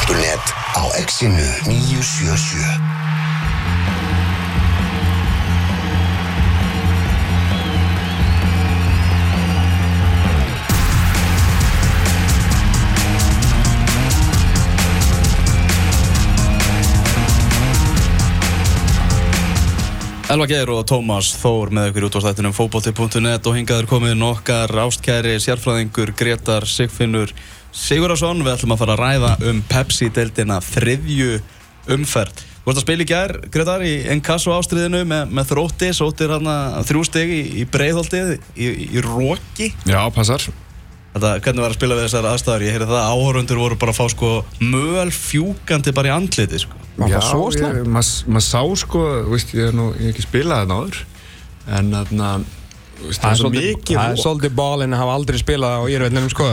fótbolti.net á exinu 977 Elva Geir og Tómas Þór með ykkur út á stættinum fótbolti.net og hingaður komið nokkar ástkæri sérfræðingur Gretar Sigfinnur Sigurðarsson. Við ætlum að fara að ræða um Pepsi-deildina þriðju umferð. Þú varst að spila í gær, Gretar, í Encasso ástriðinu með, með þrótti, sóttir hérna þrjú stegi í, í breiðholtið, í, í Róki. Já, passar. Þetta, hvernig var að spila við þessar aðstæður? Ég heyrði það að áhörundur voru bara að fá sko möl fjúkandi bara í andliti, sko. Var það svo slæmt? Maður mað sá sko, þú veist, ég hef nú ég hef ekki spilað þetta áður En þarna, það er er svolítið bálinn að hafa aldrei spilað á írveitlunum sko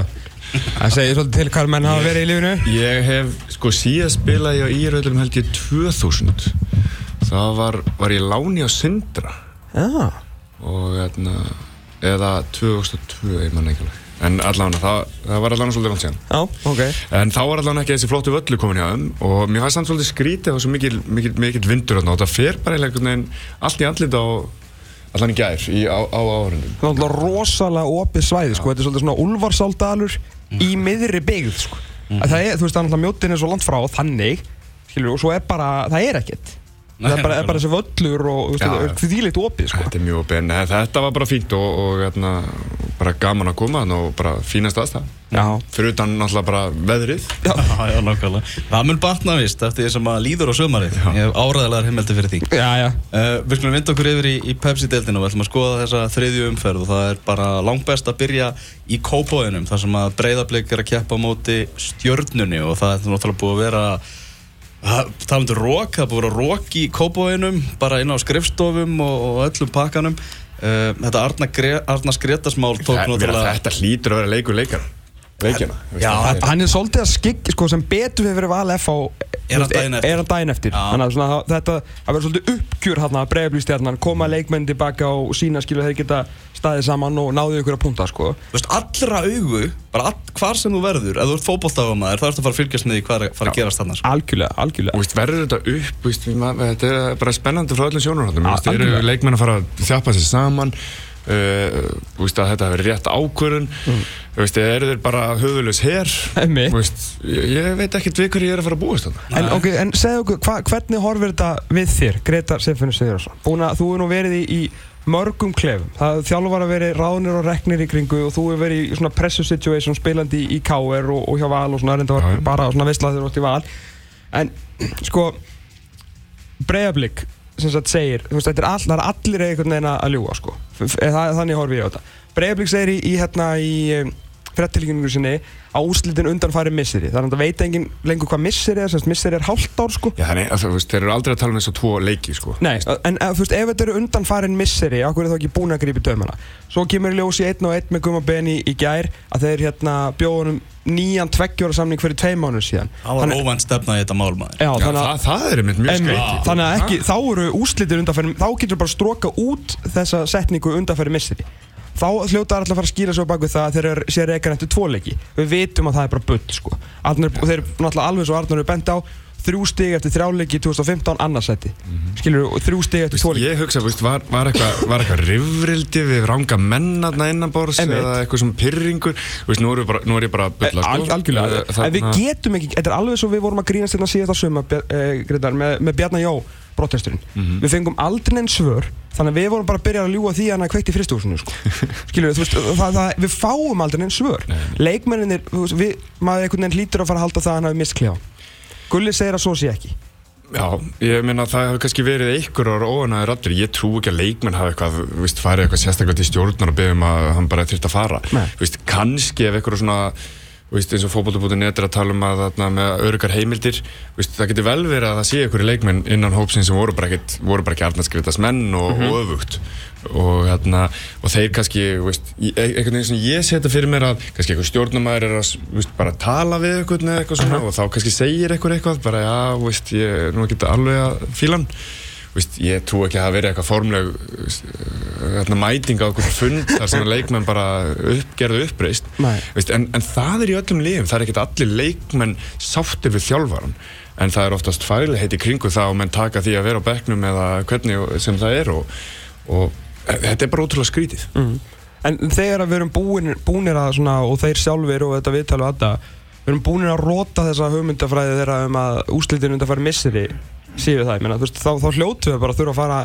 Það segir svolítið til hvað menn hafa verið í lífinu. Ég hef, sko, síðan spilað ég á Íröðlum held ég 2000 Það var, var ég láni á Sindra. Já, Og þarna, eða 2002, ég man ekki alveg. En allan, það, það var allan svolítið langt síðan. Já, ok. En þá var allan ekki þessi flottu völlu komin hjá þeim. Og mér fannst hann svolítið skrítið og svo mikil, mikil, mikil vindur þarna. Og það fer bara eiginlega einhvern veginn allt í andlit á allan í gær í, á, á áhörundum. Það er náttúrulega rosalega opið svæði sko. Þetta er svolítið svona úlfarsáldalur í miðri byggð sko. Að Það er, þú veist, það er náttúrulega mjótin er svo langt frá þannig Skilur, og svo er bara, það er ekkert Það er bara, er bara þessi völlur og þú veist, Já, það já. er þvíleitt opið sko Þetta er mjög opið en þetta var bara fínt og, og hérna, bara gaman að koma og bara fínast aðstæð. Já, Fyrir utan náttúrulega bara veðrið. Já, já, nákvæmlega. Það mun batna vist eftir því sem að líður á sömarið. Ég hef áræðilegar heimildi fyrir því. já, já Uh, við skulum vinda okkur yfir í, í Pepsi-deildinu og við ætlum að skoða þessa þriðju umferð og það er bara langt best að byrja í kópóinum þar sem að breyðablík er að keppa á móti stjörnunni og það er náttúrulega búið að vera talandu rók, það er búið að vera rók í kópóinum bara inn á skrifstofum og, og öllum pakkanum uh, þetta Arna, Arna Skretasmál tók náttúrulega þetta hlýtur að vera leikur leikar. Leikjana. Já, Hann er svolítið að skikk, sko, sem betur við verið val F á Er hann daginn eftir? Er hann daginn eftir. Þannig að svona, þetta, það verður svolítið uppgjur hann að bregðarblístjarnan koma leikmenn tilbaka og sína skilu þeir geta staðið saman og náðu ykkur að punta sko. Þú veist, allra augu, bara all, hvar sem þú verður, ef þú ert fótbolltafamaður, þá ertu að fara að fylgjast með því hvað er að fara að gerast þarna. Sko. Algjörlega, algjörlega Og veist, verður þetta upp, veist, þetta er bara spennandi frá öllum sjónarhaldum. Uh, þetta hefur rétt ákvörðun, mm. eru þeir bara höfulegs veist, ég, ég veit ekkert við hverju ég er að fara að búast. En, ok, en segðu okkur, hva, hvernig horfir þetta við þér, Greta Sefinu Sigurðarsson? Búin að þú hefur nú verið í, í mörgum klefum. Það þjálfur að verið ráðnir og reknir í kringu og þú hefur verið í svona pressure situation spilandi í, KR og, og hjá Val og svona Já, já. bara svona veislaður og í Val. En sko, Breiðablík sem sagt segir, þú veist, þetta er all, allir einhvern veginn að ljúga, sko. F- Það, þannig horfi ég á þetta. Breiðablík segir í, í hérna í frettilíkningu sinni á úrslitin undanfæri misseri. Þannig að það veit enginn lengur hvað misseri er, semst misseri er hálft ár, sko. Já, þannig, að, veist, þeir eru aldrei að tala um þessu tvo leiki, sko. Nei, en eh, þú veist, ef þetta eru undanfærin misseri, okkur er þá ekki búin að grípa í dömana. Svo kemur í ljós í einn og einn með Guma Ben í, gær að þeir hérna bjóðunum nýjan tveggjóra samning fyrir tvei mánuð síðan. Það var óvænt stefna í þetta málmaður. Já, Já, þannig að það, það er einmitt mjög skreiti. Þannig að ekki, þá eru úrslitir undanfæri, þá getur bara stróka út þessa setningu undanfæri misseri. Þá hljóta alltaf að fara að skýra svo bak við það að þeir eru sér ekkan eftir tvoleiki. Við vitum að það er bara bull, sko. Arnar, og þeir eru náttúrulega alveg svo Arnar eru bent á, þrjú stig eftir þrjáleiki 2015 annarsæti. Skilur og þrjú stig eftir tvoleiki. Ég hugsa, veist, var, var eitthvað var eitthvað rifrildi við ranga mennarna innanbors eða eitthvað svona pyrringur veist, nú, bara, nú er ég bara að bulla Al, sko. algjörlega, Eh, en við getum ekki þetta er alveg svo við vorum að grínast hérna síðast á Greitar, með, með Bjarnar Jó brotesturinn, Mhm. við fengum aldrei neinn svör þannig að við vorum bara að byrja að ljúa því að hann að kveikt í fristúsinu sko. við, þú veist, það, það, við fáum aldrei neinn svör. Leikmenninir, við, maður einhvern veginn hlýtur að fara að halda það að hann hafi mistklefa Gulli segir að svo sé ekki. Já, ég meina að það hefur kannski verið einhverjar óanæður allir, ég trú ekki að leikmenn hafa eitthvað, veist, farið eitthvað sérstaklega til stjórnar og beðum að hann bara þurft að fara. Veist, kannski ef eitthvað svona þú veist, eins og fótbolti.net er að tala um að þarna með örgar heimildir þú veist, það getur vel verið að það sé einhverju leikmenn innan hópsinn sem voru bara, bara ekki arnarskriðast menn og, Mhm. og öfugt. Og, hérna, og þeir kannski í- e- einhvern veginn sem ég setja fyrir mér að kannski einhver stjórnumæður er að bara tala við eða eitthvað svona og þá kannski segir eitthvað eitthvað bara já, ég er nú ekki alveg að fíla hann veist, ég trú ekki að það verið eitthvað formleg uh, mæting á okkur fund þar sem leikmenn bara upp, gerðu uppreist Nei. veist, en, en það er í öllum liðum. Það er ekkert allir leikmenn sáttir við þjálfaran en það er oftast fagligheit í kringu það og menn taka því að vera á bekknum eða hvernig sem það er og, og þetta er bara ótrúlega skrítið. Mm. En þegar að við erum búin, búinir að svona, og þeir sjálfur og þetta viðtal og þetta við erum búinir að róta þessa hugmyndafræði þeirra um að úslitin undan fara misseri séu það, þú veist, þá, þá hljótu við bara að þurfa að fara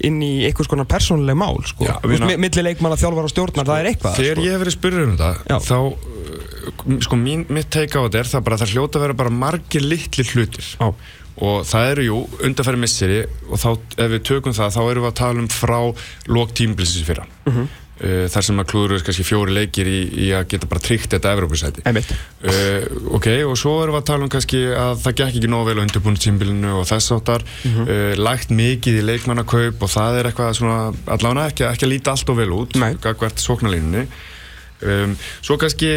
inn í einhvers konar persónuleg mál, sko, Já, veist, mi- milli leikmanna þjálfar og stjórnar, það er eitthvað Þegar sko. ég hef verið spurður um þetta þá, uh, sko, mín, mitt teika á þetta er það bara að það hljóta að vera bara margir litli hlutir Já. og það eru, jú, undanfæri misseri og þá, ef við tökum það, þá erum við að tala um frá lók tímbilsins fyrra Mhm. uh, þar sem að klúður við kannski fjóri leikir í, í að geta bara tryggt þetta Evrópusæti uh, ok, og svo erum við að tala um kannski að það gekk ekki nóg vel á undirbúinu tímbilinu og þess áttar Mhm. uh, lægt mikið í leikmannakaup og það er eitthvað svona, allavega ekki, ekki að líta allt og vel út Nei. gagvert sóknarlínunni um, svo kannski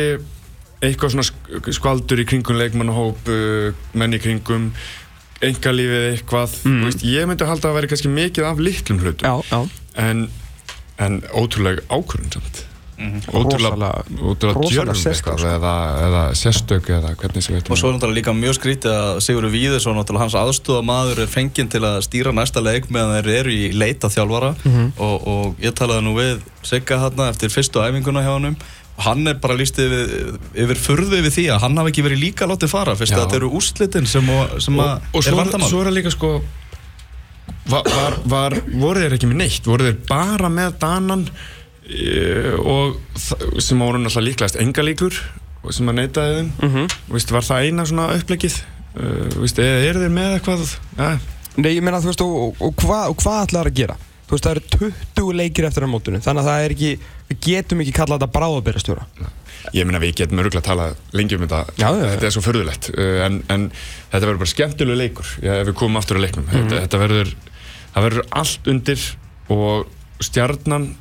eitthvað svona sk- skvaldur í kringum leikmannahóp uh, menn í kringum engalífið eitthvað Mm. mm. veist, ég myndi halda að vera kannski mikið af litlum hlutum Já, já, en, en ótrúlega ákvörðun samt. Ótrúlega, Rosalega- ótrúlega rosalega djörfum sérstök, sko. eða, eða sérstök eða hvernig sem Og svo er náttúrulega líka mjög skrítið að Sigurður náttúrulega hans aðstofamaður er fenginn til að stýra næsta leik meðan þeir eru í leita þjálfara. Og, og ég talaði nú við Sigga hérna eftir fyrstu æfinguna hjá honum. Og hann er bara líst yfir, yfir furðu við því að hann hafi ekki verið líka látið fara fyrst Já. að þetta eru úrslitin sem, og, sem og, að og er svo, vandamál svo er það líka sko var, var, var, voru þeir ekki með neitt voru þeir bara með danan e, og sem voru náttúrulega líklegast enga líkur sem að neytaði þeim mm. -hmm. var það eina svona upplegið eða eru þeir með eitthvað ja, Nei, ég meina, þú veist, og, og, hvað, og hvað ætlar að gera? Þú veist, það eru 20 leikir eftir á mótunum, þannig að það er ekki, við getum ekki kallað þetta bráðabyrjastjóra. Ég meina við getum örgulega að tala lengi um þetta. Já, já, þetta er svo förðulegt uh, en, en þetta verður bara skemmtilegu leikur ef við komum aftur að leiknum. Mhm. þetta, þetta verður, það verður allt undir og stjarnan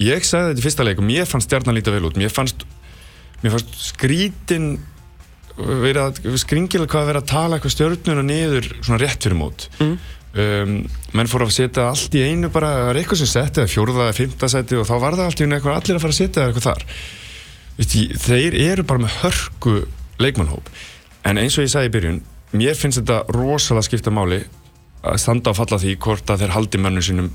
ég sagði þetta í fyrsta leik og mér fannst stjarnan líta vel út. Mér fannst, mér fannst skrítin skringilega hvað að vera að tala eitthvað stjörnuna niður svona rétt fyrir mót. Mm. um, menn fór að setja allt í einu bara, það var eitthvað sem setti fjórða eða fymta seti og þá var það allt í einu eitthvað allir að fara að setja eitthvað þar ég, þeir eru bara með hörku leikmannhóp en eins og ég sagði í byrjun mér finnst þetta rosalega skipta máli að standa á falla því hvort að þeir haldi mönnum sínum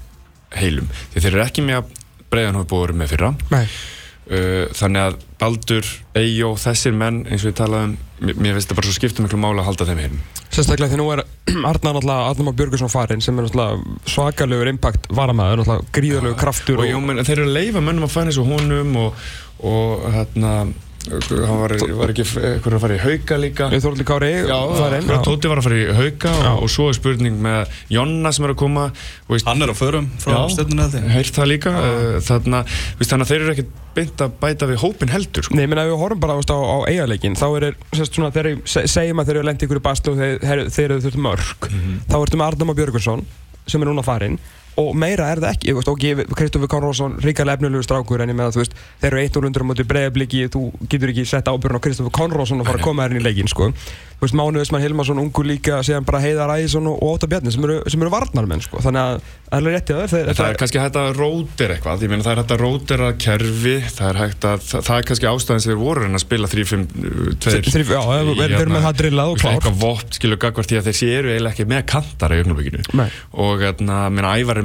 heilum. Því þeir eru ekki með að breiðanhóp búið með fyrra. Nei. uh, þannig að Baldur, Eyjó, þessir menn eins og ég talaði um, mér finnst þetta bara svo skipta miklu máli að halda þeim heilum Sérstaklega því nú er Arnar náttúrulega, Arnar Már Björgursson farinn sem er náttúrulega svakalegur impact varamæður, náttúrulega gríðalegur kraftur og, jú, menn, þeir eru að leifa mönnum að fara eins og honum og, og hérna hann var, var ekki eitthvað að fara í hauka líka Við Þorli Kári Já, farinn. já. Tóti var að fara í hauka og, og svo er spurning með Jonna sem er að koma veist, Hann er á förum frá ég heyrt það líka uh, þarna, veist, þannig að þeir eru ekkert beint að bæta við hópin heldur sko. Nei, ég meina ef við horfum bara veist, á, á eigaleikin þá er se- segjum að þeir eru lendið ykkur í baslu og þeir, þeir, þeir eru þurftum mörg þá ertu með Arnar Már Björgursson sem er núna farinn og meira er það ekki, ég veist, ok, Kristoffer Konrósson ríkarlega efnilegu strákur en ég meina, þú veist þeir eru eitt úr undur á móti breiðabliki þú getur ekki sett ábyrðun á Kristoffer Konrósson og fara að koma þér inn í leikin, sko. Þú veist, Mánu Vestmann Hilmarsson, ungu líka síðan bara Heiðar Ægjesson og Óta Bjarni sem eru, sem eru varnarmenn, sko, þannig að það er alveg rétt í það, þeir, það er kannski hægt að rótir eitthvað. Ég meina það er hægt að rótira kerfi það er hægt að, það, það er kannski ástæðan sem þeir voru en að spila 3-5-2 Þrif- já, við- erum með það drillað og klár. eitthvað vopt skilur gagvart því að þeir séu eiginlega ekki með kantara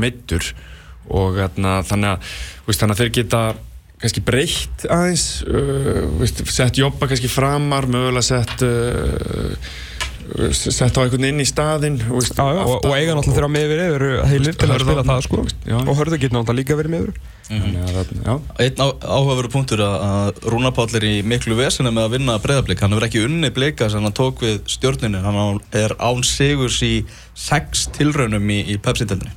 er meittur og hérna, þannig að veist, þannig að þeir geta kannski breytt aðeins uh, veist, sett jobba kannski framar mögulega sett uh, sett á einhvern inn í staðinn veist, Já, já, og, og eiga náttúrulega þeirra með yfir eru heilir til að spila það sko. Já. og hörðu getur náttúrulega líka verið með yfir Þannig að það- já. Einn á- áhugaverður punktur að, að Rúnar Páll er í miklu vesinu með að vinna breyðablík hann hefur ekki unni blika sem hann tók við stjórninu hann er án sigurs í sex tilraunum í, í Pepsi-delni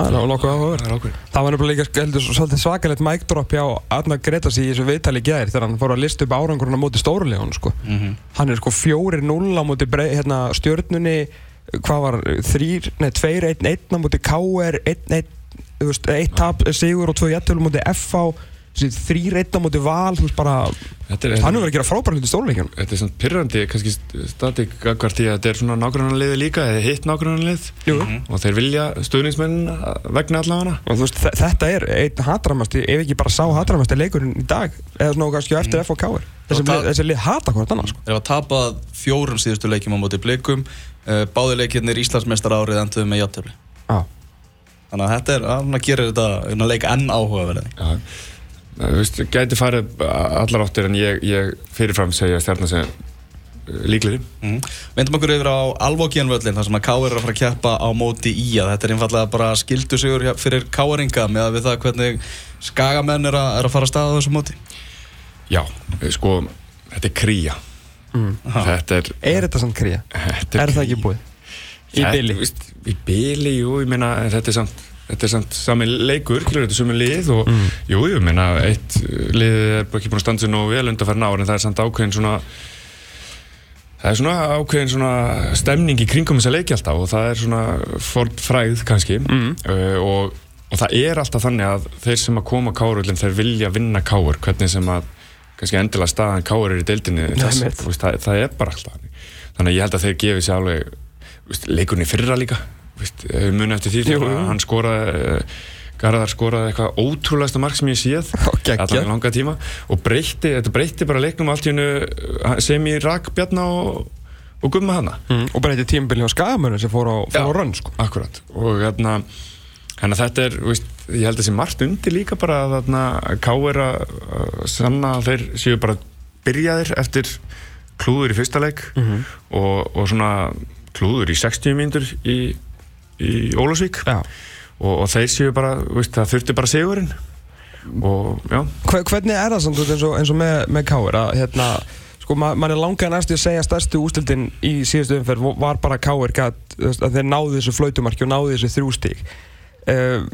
Það er nokkuð áhugaverð Það var nefnilega líka heldur, svolítið svakalegt mic drop hjá Arnar Gretas í þessu viðtali í gæðir þegar hann fór að lista upp árangurinn á móti stórulegun sko. Hann er sko 4-0 á móti hérna, stjörnunni hvað var, 3, nei 2-1-1 á móti KR 1-1 þú veist, eitt tap sigur og tvö jættölu á móti FH þessi þrý val veist bara, Þetta er, hann hefur verið að gera frábæra hluti stóluleikjum þetta er svona pyrrandi kannski statík hvert því að þetta er svona nágrannanliði líka eða hitt Jú. og þeir vilja stuðningsmenn vegna allavega. Og þú veist, þe- þetta er einn hatramasti, ef ekki bara sá hatramasti leikurinn í dag, eða svona kannski á eftir F og K þessi, það- lið- þessi lið hata hvort annað sko. Þeir hafa tapað fjórum síðustu leikjum á móti blikum uh, Báði leikirnir Íslandsmeistar árið enduðu með játtöfli Já. Þannig að þetta er, hann veist, gæti farið allar áttir en ég, ég fyrirfram segja stjarnar sem líklegri. Mm. Vindum okkur yfir á Alvókianvöllin þar sem að Káir er að fara að keppa á móti í að þetta er einfallega bara skildu sigur hjá- fyrir Káiringa með að við það hvernig skagamenn er að, er að fara að staða á þessu móti. Já, sko, þetta er kría. Þetta er er þetta samt kría? þetta er það ekki búið? í veist, Í bili, jú, ég meina þetta er samt Þetta er samt sami leikur, klur, þetta er sami lið og jú, jú, ég meina, eitt lið er ekki búin að standa sér nógu vel undanfærin ár en það er samt ákveðin svona það er svona ákveðin svona stemning í kringum þessa leiki alltaf og það er svona ford fræð kannski. Mm. uh, og, og það er alltaf þannig að þeir sem að koma kárullin þeir vilja vinna kár hvernig sem að kannski endilega staðan kár er í deildinni þess, það, það er bara alltaf þannig. Þannig að ég held að þeir gefi sér alveg í fyrra líka munum eftir því þegar hann skoraði uh, Garðar skoraði eitthvað ótrúlegasta mark sem ég séð allan í langa tíma. Og breytti, þetta breytti bara leiknum allt í hennu sem ég rak Bjarna og, og Gumma hana. Mm. og bara þetta tímabili á skagamörnum sem fór á, á rönn sko. Akkurat. Og hérna að þetta er, veist, ég held að sé margt undir líka bara að þarna K er að sanna þeir séu bara byrjaðir eftir klúður í fyrsta leik og, og svona klúður í 60 mínútur í, í Ólafsvík. Já. og, og þeir séu bara, veist, það þurfti bara sigurinn. Og já, Hve- hvernig er það samt eins og, eins og með, með Káir að hérna sko ma mann er langaði næstu að segja stærstu ústildin í síðustu umferð var bara veist, að þeir náðu þessu flautumarki og náðu þessu þrjústík uh,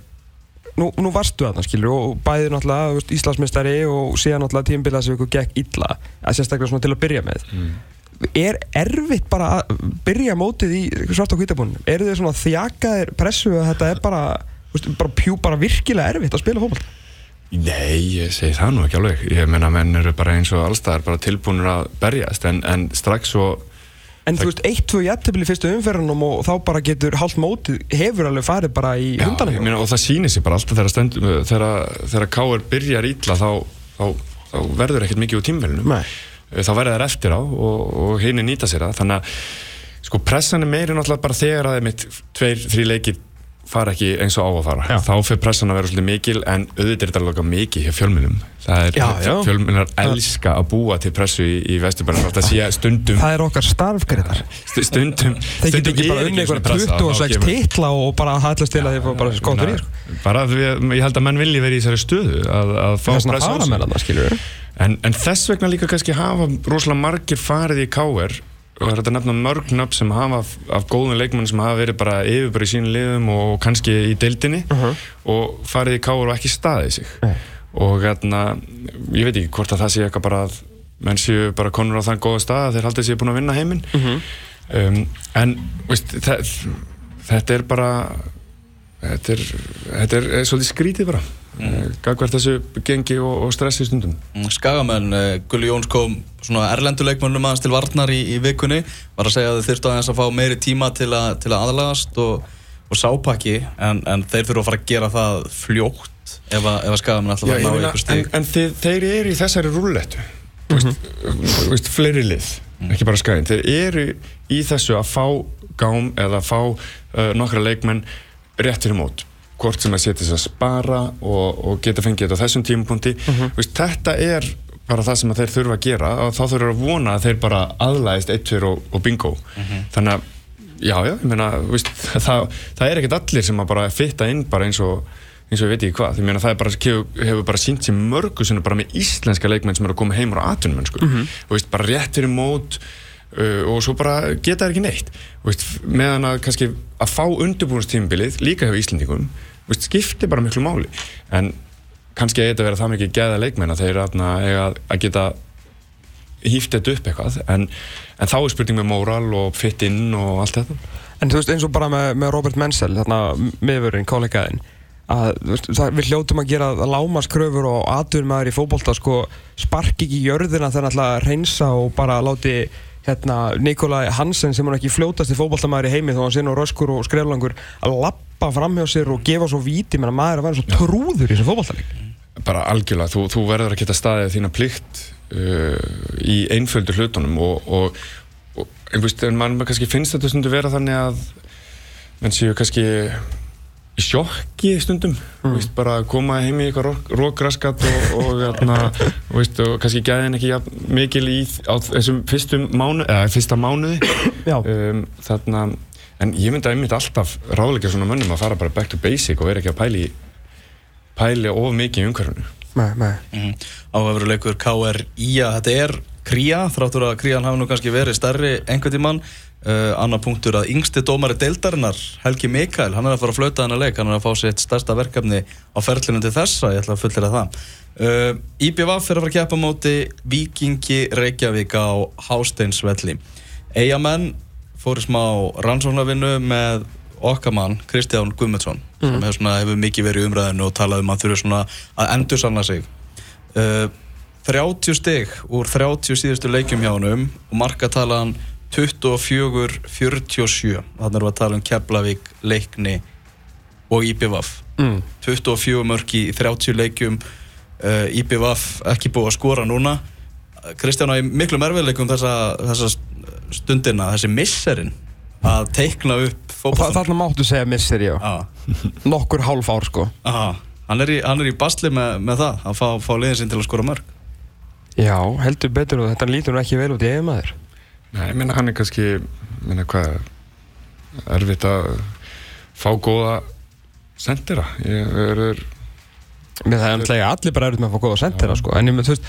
nú, nú varstu þarna skilur og bæði náttúrulega Íslandsmeistari og síðan náttúrulega tímabila sem ykkur gekk illa að sérstaklega svona til að byrja með er erfitt bara að byrja mótið í svart og hvítabúnum eru þið svona þjakaðir pressu að þetta er bara, veist, bara, pjú, bara virkilega erfitt að spila fólk Nei, ég segi það nú ekki alveg. Ég meina menn eru bara eins og allstaðar bara tilbúinur að berjast. En, en strax svo En þú veist, eitt, tvö jættibili í fyrstu umferðunum og þá bara getur hálft mótið hefur alveg farið bara í Já, hundanum. ég meina, og það sýnir sér bara alltaf þegar, stend, þegar, þegar K.R. byrjar ítla þá, þá, þá verður ekkert mikið úr tímvelinu Nei. Þá verður þær eftir á og, og hinn nýta sér það þannig að sko pressan er meiri náttúrulega bara þegar að mitt tveir, þrý leikir fara ekki eins og á að fara Já. þá fyrir pressan að vera svolítið mikil en auðvitað er þetta alveg mikið hjá er, já. fjölmjölar elska að búa til pressu í, í Vesturbærum það sé stundum Það er okkar starfgreitar stu- stundum Þeir getur ekki bara er unni eitthvað pressa og þá 26 kemur- titla og bara hallast til að þið fá bara fyrir sko. bara ég held að menn vilji verið í þessari stöðu að, að fá er pressu en, en þess vegna líka kannski hafa rosalega margir farið í KR og er þetta að nefna mörg nöfn sem hafa af, af góðum leikmenn sem hafa verið bara yfirbara í sínum liðum og kannski í deildinni og farið í KR og ekki staðið sig. Nei. og hérna ég veit ekki hvort að það sé eitthvað bara að menn séu bara konur á þann góða stað að þeir haldið séu búin að vinna heiminn. Um, en veist, þetta er bara þetta er, þetta er, er svolítið skrítið bara mm. gagvært þessu gengi og, og stressi stundum. Mm, Skagamenn, uh, Gulli Jóns kom svona erlenduleikmönnum aðeins til varnar í, í vikunni. Var að segja að þeir þurftu aðeins að fá meiri tíma til, a, til að aðlagast og, og sápakki en, en þeir þurfu að fara að gera það fljótt ef að, ef að Skagamenn ætla Já, að ná ykkur en, stig. en þið, þeir eru í þessari rúllettu. Mm -hmm. veist, fleiri lið ekki bara skæðin, þeir eru í þessu að fá gám eða fá uh, nokkra leikmenn rétt fyrir mót hvort sem að setja þess að spara og, og geta fengið þetta á þessum tímapunkti. Veist, þetta er bara það sem að þeir þurfa að gera og þá þurfa að vona að þeir bara aðlæðist 1, 2 og, og bingo. Þannig að já, já, ég meina veist, það, það er ekkert allir sem að bara fitta inn bara eins og eins og ég veit ekki hvað, því meina það er bara, hefur, bara sínt sér mörgu sinni bara með íslenska leikmenn sem eru að koma heim á atvinnum sko. og veist, bara rétt fyrir mót uh, og svo bara geta það ekki neitt. Veist, meðan að kannski að fá undirbúinstímbilið líka hjá Íslendingum veist, skiptir bara miklu máli. En kannski eigi þetta að vera það mikið geða leikmenn að þeir atna, eiga að- að geta hýft þetta upp eitthvað. En, en þá er spurning með móral og fitt inn og allt þetta. En þú veist eins og bara með, með Robert Menzel þarna miðvörðin, kollegaðin að það, við hljótum að gera lámaskröfur og atvinnum maður í fótbolta sko, sparki ekki í jörðina ætla að reynsa og bara láti hérna, Nikolai Hansen sem hann ekki fljótast í fótboltamæður í heimi þó hann sé nú röskur og skreflangur að lappa fram hjá sér og gefa svo víti. Menn að maður er að vera svo trúður í þessum fótboltaleg bara algjörlega, þú, þú verður að geta staðið þína plikt uh, í einföldu hlutunum og, og, og en, veist, en mann kannski finnst þetta stundu vera þannig að menn séu kannski sjokki stundum mm. veist, bara að koma heim í eitthvað rókraskat og, og, og, veist, og kannski gæðin ekki ja, mikil í á þessum fyrstum mánu, eða fyrsta mánuði um, þarna, en ég myndi að ég myndi alltaf ráðleika svona mönnum að fara bara back to basic og vera ekki að pæli pæli of mikið í umhverfunu Nei, nei mm. Áhafurleikur KR-IA, þetta er kría, þráttur að krían hafa nú kannski verið stærri einhvern tímann Uh, annar punktur að yngsti dómari deildarinnar Helgi Mikael, hann er að fara að flöta hann að leik. Hann er að fá sitt stærsta verkefni á ferlinu til þessa, ég ætla að fullera það. Uh, IBVF er að fara að keppa móti Vikingi Reykjavík á Hásteinsvelli. Eigamenn fóri smá rannsóknarvinnu með okkamann Kristján Guðmundsson mm. sem hefur, svona, hefur mikið verið umræðinu og talað um að þurfu svona að endur sanna sig. Uh, 30 stygg úr 30 síðustu leikjum hjá hann og markatalan 24-47 þannig að við að tala um Keflavík, Leikni og IBVF mm. 24 mörg í 30 leikjum. Uh, IBVF ekki búið að skora núna. Kristján á miklu merfileikum þessa, þessa stundina, þessi misserinn að teikna upp fókbaltan. og þarna máttu segja misser já. Nokkur hálf ár sko. Aha. hann er í, í basli með, með það að fá, fá liðin sinn til að skora mörg já, heldur betur og þetta lítur ekki vel út í eigin Nei, ég menna hann er kannski, menna hvað, erfitt að fá góða sendera. Mér það er umtlega allir bara erfitt með að fá góða sendera, sko. En þú veist,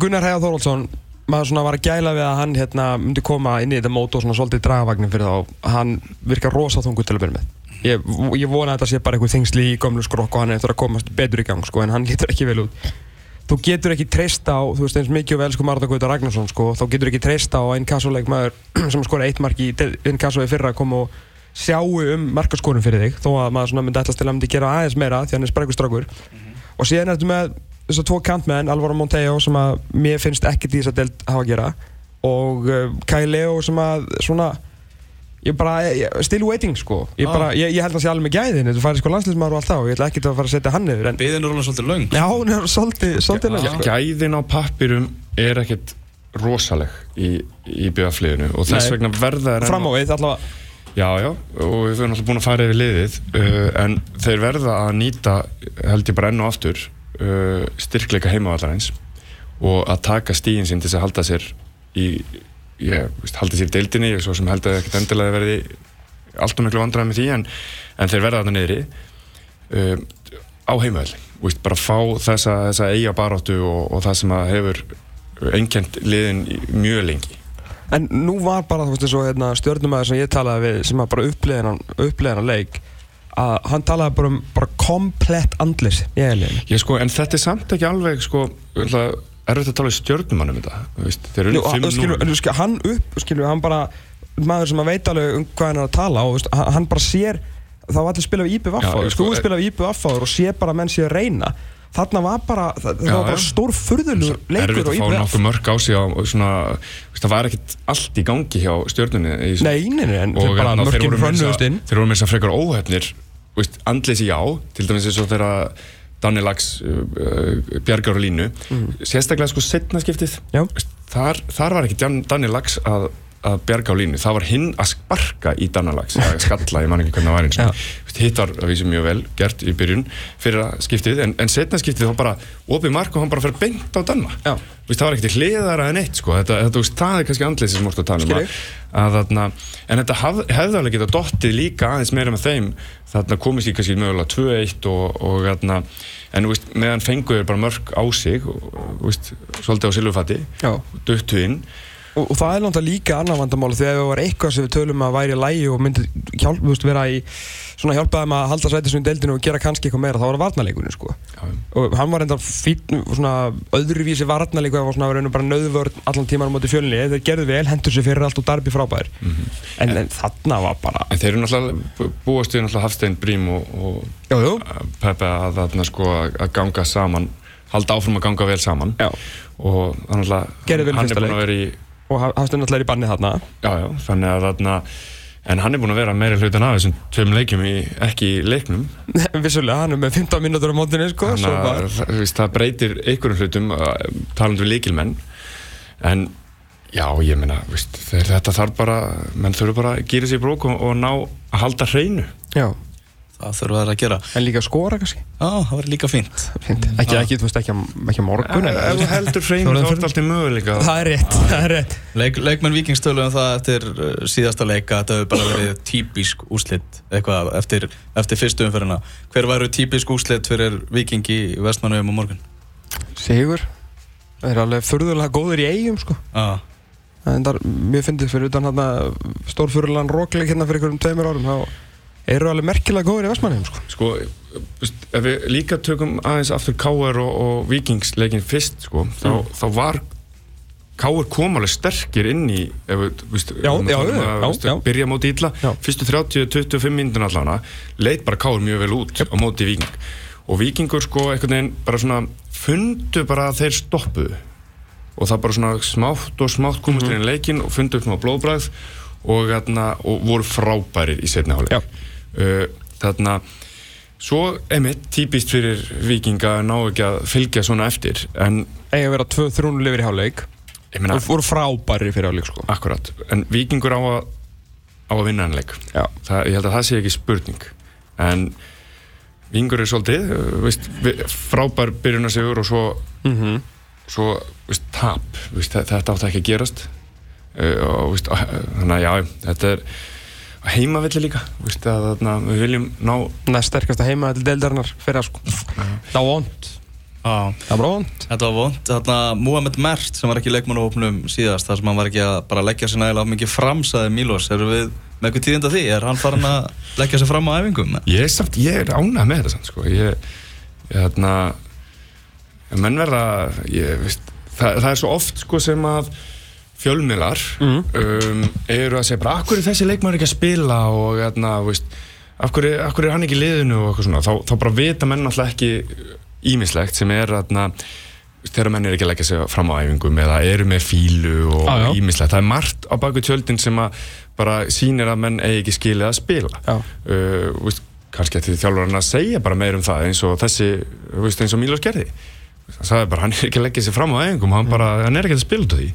Gunnar Heiðar Þóróldsson, maður svona var að gæla við að hann hérna myndi koma inn í þetta mót og svona svolítið dragvagnin fyrir þá. Hann virkar rosa þungu til að byrja með. Ég, ég vona að þetta sé bara einhver þingsli í gömlu skrokk og hann er eftir að komast betur í gang, sko, en hann lítur ekki vel út þú getur ekki treysta á, þú veist eins mikið og vel sko Marta Gauta Ragnarsson sko, þá getur ekki treysta á einn kassuleikmaður sem skora eitt mark í einn kassuði fyrra að koma og sjáu um markaskórum fyrir þig þó að maður myndi ætlast til að myndi gera aðeins meira því hann er sprækustrákur mm -hmm. og síðan ertu með þessar tvo kantmenn, Alvaro Monteo sem að mér finnst ekkert í þess að delt hafa að gera og uh, Kai Leo sem að svona ég bara, ég, still waiting sko. Ég, bara, ég, ég held að það sé alveg með gæðin þú færi sko landslismar og allt það og ég ætla ekki að fara að setja hann yfir Beðin er alveg svolítið laung Já, hún er svolítið, svolítið laung sko. Gæðin á pappirum er ekkert rosaleg í, í BF-liðinu og þess vegna verða Fram á við allavega. Já, já, og við höfum alltaf búin að fara yfir liðið uh, en þeir verða að nýta held ég bara enn og aftur uh, styrkleika heimavallarins og að taka stígin sín til að halda sér í ég haldi sér deildinni og svo sem held að ekkert endilega verði allt og miklu vandraði með því en, en þeir verða þarna neyri um, á heimöðli bara fá þessa, þessa eiga baróttu og, og það sem hefur einkjent liðin mjög lengi. En nú var bara þú veist eins og hérna, stjórnumæður sem ég talaði við sem var bara upplegaðan leik að hann talaði bara um bara komplett andlis í heilin sko, En þetta er samt ekki alveg sko, er þetta að tala í um þetta? Þeir eru um 5-0 skilur, hann upp, skilur, hann bara maður sem að veit alveg um hvað hann er að tala og veist, hann bara sér, þá var allir spilað í IPV afháður, sko, þú spilað í IPV afháður og sé bara menn sé að reyna. Þarna var bara, það, já, var bara stór furðulu leikur og IPV erfitt að fá nokkuð mörg á sig á svona, veist, það var ekkert allt í gangi hjá stjórnunni Nei, neina, en þeir bara mörgum frönnuðust inn. Þeir voru með þess að frekar óhefnir andlið sér já, til dæmis eins og þeirra Danni Lags, uh, uh, Bjargar og Línu. Mm. sérstaklega sko setna skiptið. Þar, þar var ekki Danni Lags að, að Bjarga og Línu, það var hinn að sparka í Danni Lags, að skalla, ég man ekki hvernig það var eins og hitt var að vísa mjög vel gert í byrjun fyrir að skiptið en, en setna skiptið þá bara opið mark og hann bara fyrir beint á Danna það var ekkert hliðara en eitt sko. Þetta, þetta, það er kannski andlið sem múrt að tala um að, að þarna, en þetta haf, hefði alveg getað dottið líka aðeins meira með þeim. Þarna komist ég kannski mögulega 2-1 og, og þarna, en veist, meðan fenguður bara mörg á sig og, veist, svolítið á silvufatti döttu inn og, og það er náttúrulega líka annar vandamáli þegar ef það var eitthvað sem við tölum að væri lægi og myndi hjálp, veist, vera í svona hjálpa þeim að halda sætisum í deildinu og gera kannski eitthvað meira, þá var það varnarleikurinn sko. Já. og hann var enda fín svona öðruvísi varnarleikur það var svona að bara nöðvörn allan tíman á móti fjölni þeir gerðu vel, hendur sér fyrir allt og darbi frábær en, en þarna var bara En þeir eru náttúrulega bú- búast við náttúrulega Hafstein Brím og, og jú, jú. Pepe að þarna sko að að ganga saman halda áfram að ganga vel saman Já. og að hann er búin að vera í og hafstu náttúrulega í banni þarna. Já, já, þannig að þarna en hann er búin að vera meira hlutan af þessum tveim leikjum í, ekki í leiknum. Vissulega, hann er með 15 mínútur á mótinu sko, þannig að það, breytir einhverjum hlutum uh, talandi við líkilmenn en já, ég meina þetta þarf bara menn þurfa bara að gýra sér í brók og, og ná að halda hreinu. Já, Það þurfa þær að gera. En líka skora kannski? Já, það var líka fínt. Fínt. ekki, ekki, þú veist, ekki, ekki morgun ef en, þú heldur hreinu þá er þetta alltaf möguleika. Það er rétt, það er rétt. Leik, Leikmenn Víkingstölu um það eftir uh, síðasta leika Þetta hefur bara verið típisk úslit Eitthvað eftir, eftir fyrstu umferðina. Hver væru típisk úslit fyrir Víking í Vestmannauðum á morgun? Sigur Það er alveg furðulega góður í eigum sko. Já, Það er mjög fyndið fyrir utan hérna stórfurðulegan rókleik hérna fyrir einhverjum tveimur árum þá eru alveg merkilega góður í Vestmannheim sko sko, ef við líka tökum aðeins aftur K.R. og, og Víkingsleikin fyrst, sko, þá, Mm. þá var K.R. kom alveg sterkir inn í ef við, veist, Já, við já, já, já. byrja móti Já. fyrstu 30-25 myndun allana, leit bara K.R. mjög vel út á móti Víking og Víkingur sko einhvern veginn bara svona fundu bara að þeir stoppuðu og það bara svona smátt og smátt komast Mhm. inn í leikin og fundu upp svona blóðbræð og, þarna, og voru frábærir í setni Já. Uh, þarna svo emitt típist fyrir vikinga ná ekki að fylgja svona eftir en eiga að vera 2-3 lifir í hálfleik. Og voru frábæri fyrir hálfleik sko. Akkurat, en vikingur á að á að vinna hann leik. Já. það, ég held að það sé ekki spurning. En vikingur er svolítið uh, veist, frábær byrjunarsigur og svo mm svo veist, tap, veist, þe- þetta ekki að gerast. Uh, og þannig að já, þetta er á heimavilli líka veist, að, þarna, við viljum ná næst sterkasta heima til deildarinnar fyrir sko það var vond Já, það var vond þetta var vond. Þarna Mohamed Mert sem var ekki í leikmannahópnum síðast þar sem hann var ekki að bara leggja sér nægilega mikið fram, sagði Mílos. Erum við með eitthvað tíðinda því? Er hann farin að leggja sér fram á æfingum? ég er samt, ég er ánægð með þetta samt, sko. ég, þarna menn verða ég, veist, það, það er svo oft sko, sem að fjölmiðlar um, eru að segja bara, akkur er þessi leikmaður ekki að spila? Og þarna, veist, af hverju, af hverju er hann ekki í liðinu? Og eitthvað svona, þá, þá bara vita menn alltaf ekki ímislegt sem er þarna þegar menn er ekki að leggja sig fram á æfingum eða eru með fílu og ímislegt það er margt á baku tjöldin sem að bara sýnir að menn eigi ekki skilið að spila. Uh, veist, kannski því þjálfurinn að segja bara meir um það eins og þessi, veist, eins og Mílos gerði það sagði bara, hann er ekki að leggja sig fram á æfingum hann, bara, hann er ekki að spila út af því.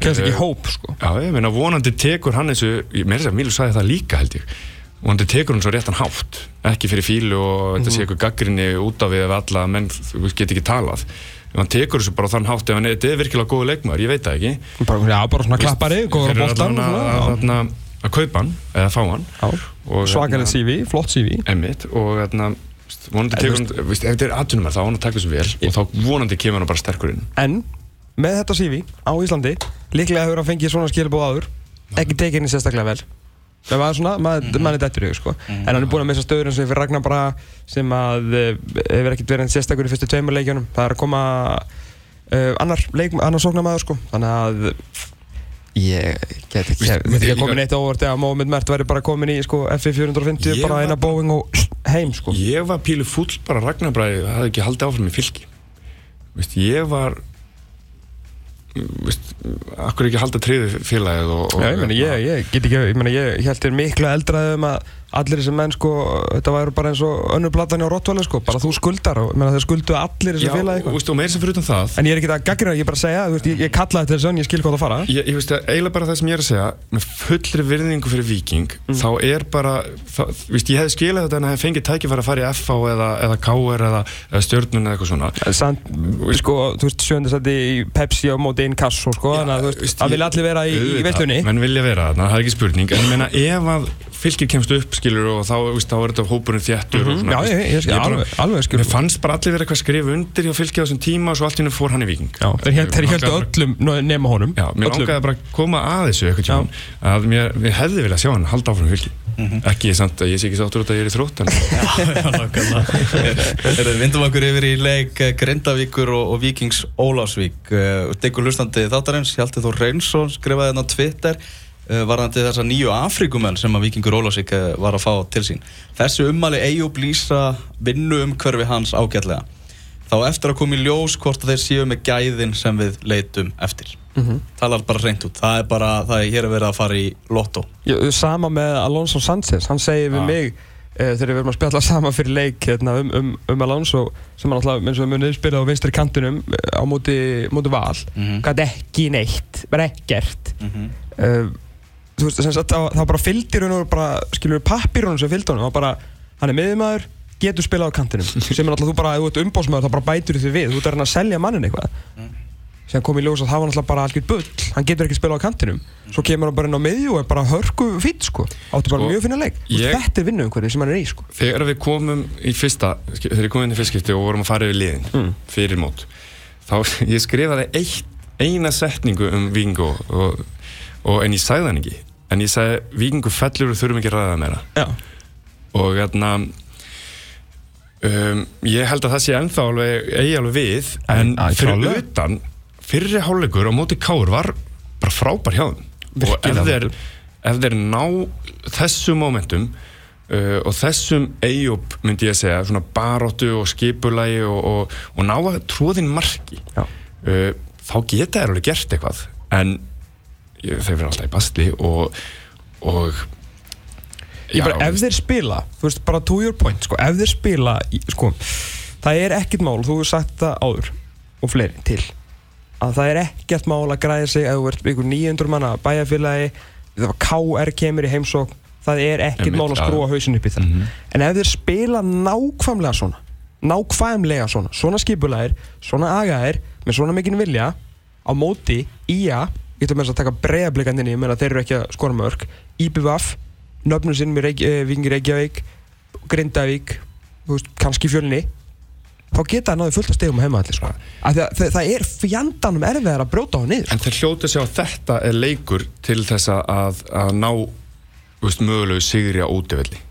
Kannski ekki Eh, hóp sko. Já, ég meina vonandi tekur hann þessu, ég meira þess að Mílu sagði það líka held ég. Vonandi tekur hann svo réttan hátt ekki fyrir fílu og þetta sé eitthvað gaggrinni út af við ef alla menn get ekki talað. Ef hann tekur þessu bara þann hátt ef hann er, þetta er virkilega góðu leikmaður, ég veit það ekki. Bara, já, bara svona klappari, góður allavega að, kaupa hann eða fá hann. Og svakalega CV, flott CV En ef þetta er atvinnum þá á hann að taka þessu vel og þá vonandi kemur hann bara sterkur inn. En með þetta CV á Íslandi líklega hefur hann fengið svona skilabóð áður ekki tekið henni sérstaklega vel. Það var svona, maður mann er dættur í sko. En hann er búinn að missa stöður eins og fyrir Ragnar bara sem að eh, hefur ekkert verið sérstakur í fyrstu tveimur leikjunum. Það er að koma uh, annar, leik, annar sóknarmæður sko. Þannig að ég get ekki, ég veit ekki að komin eitt óvart eða Mómið Mert væri bara komin í sko F450 Ég bara eina Boeing og heim sko. Ég var pílu full bara Ragnarbræði það hefði ekki haldið áfram í fylki. Vist, ég var Vist, akkur ekki halda triði félagið og, og Já, ég, meni, ég, ég get ekki, ég, meni, ég held þér miklu eldraðið um að allir þessi menn sko, þetta væri bara eins og önnur platan hjá Rottweiler sko, bara þú skuldar og meni, þeir skuldu allir þessi Já, félagi og, veist, og meira sem fyrir utan það En ég er ekki að gaggrina, ég er bara að segja, veist, ég, ég kalla þetta þessu en ég skil hvað það fara. ég, ég veist að eiginlega bara það sem ég er að segja með fullri virðingu fyrir Viking þá er bara, það, veist, ég hefði skilað þetta en að hefði fengið tækifæri að fara í FH eða, eða KR eða, eða stjörnun eða eitthvað svona Samt, sko, þú veist, sjöndasætti í Pepsi á móti inn kasso, sko, þannig að það vilja allir vera í, í veitlunni. menn vilja vera þarna, það er ekki spurning en ég meina ef að fylgir kemst upp skilur og þá, veist, þá er þetta hópurinn þéttur og svona, Já, ég- ég bara- alveg- alveg skil. Mér fannst bara allir verið eitthvað að skrifa undir hjá fylgja á þessum tíma og svo allt í hennu fór hann í viking Já, þeir held- þeir heldur öllum nema honum. Já, mér Öllum. langaði bara að koma að þessu eitthvað tjón að mér, mér hefði viljað sjá hann halda áfram fylgi. Ekki samt að ég sé ekki sáttur út að ég er í þrótt en Við vindum okkur yfir í leik eh, Grindavíkur og, og Víkings Ólafsvík. Uh, Diggur hlustandi þáttarins Hjalti Þór Reynsson skrifaði hérna á Twitter. uh, varðandi þessa nýju Afrikumenn sem að Víkingur Ólafsvík uh, var að fá til sín. Þessi ummali Eyjúb lýsa vinnu um hverfi hans ágætlega. Þá eftir að koma í ljós hvort þeir séu með gæðin sem við leitum eftir. Talar bara reynd út. Það er bara, það er hér að vera að fara í lotto Já, Sama með Alonso Sanchez. Hann segir við Já. mig uh, þegar við erum að spjalla saman fyrir leik hérna, um, um, um Alonso sem hann alltaf, eins og við munið spila á vinstri kantinum uh, á móti, móti val. Mhm. gæti ekki neitt, bara ekkert. Mhm. uh, þú veist, sagt, það, það bara fylgdi raun og bara, skilur við pappirunum sem fylgdi honum, var bara, hann er miðjumæður getur spilað á kantinum, sem er alltaf þú bara, ef þú ert umbósmaður, þá bara bætur þið við, þú ert að reyna að selja mannin eitthvað. Sem kom í ljós að það var náttúrulega bara algjör bull. Hann getur ekki spilað á kantinum. Svo kemur hann bara inn á miðju og er bara hörku fýtt sko. Áttu bara Sko, mjög finna leik. Ég... þetta er vinnuumhverfið sem hann er í sko. Þegar við komum í fyrsta þegar ég komum inn í fyrstskipti og vorum að fara yfir liðin Mm. fyrir mót þá ég skrifaði eitt, eina setningu um Víkingu og, og en ég sagði hann ekki en ég sagði Víkingu fellur og þurfum ekki að ræða meira. Já, og hérna um, ég held að það sé ennþá alveg eigi alveg við en Æ, fyrir klárlega. utan fyrri hálfleikur á móti Káur var bara frábær hjá þeim. Og ef Virkilega þeir, ef þeir ná þessu momentum uh, og þessum Eyjúb myndi ég að segja svona baróttu og skipulagi og, og, og ná að tróðin marki uh, þá geta þeir alveg gert eitthvað. En þeir verða alltaf í bastli og, og ég bara, ef þeir spila veist, bara to your point, sko, ef þeir spila í- sko, það er ekkert mál þú hefur sagt það áður og fleiri til að það er ekkert mál að græða sig ef þú ert ykkur 900 manna bæjarfélagi það var KR kemur í heimsók það er ekkert mál að já. skrúa hausin upp í það Mhm. en ef þeir spila nákvæmlega svona nákvæmlega svona, svona skipulæðir svona agaðir, með svona mikinn vilja á móti ía ég ætlum að taka breiðablikandinni ég meina þeir eru ekki að skora mörg IBVF, nöfnum sinn með Reykj eh, Víkingi Reykjavík Grindavík, veist, kannski fjölni. Þá geta það náðu fullt að stegum heima allir sko. Af því að það, það er fjandanum erfiðar að brjóta á niður En þeir hljóta sig á þetta er leikur til þess að, að ná mögulegu sigri á útivelli. Þú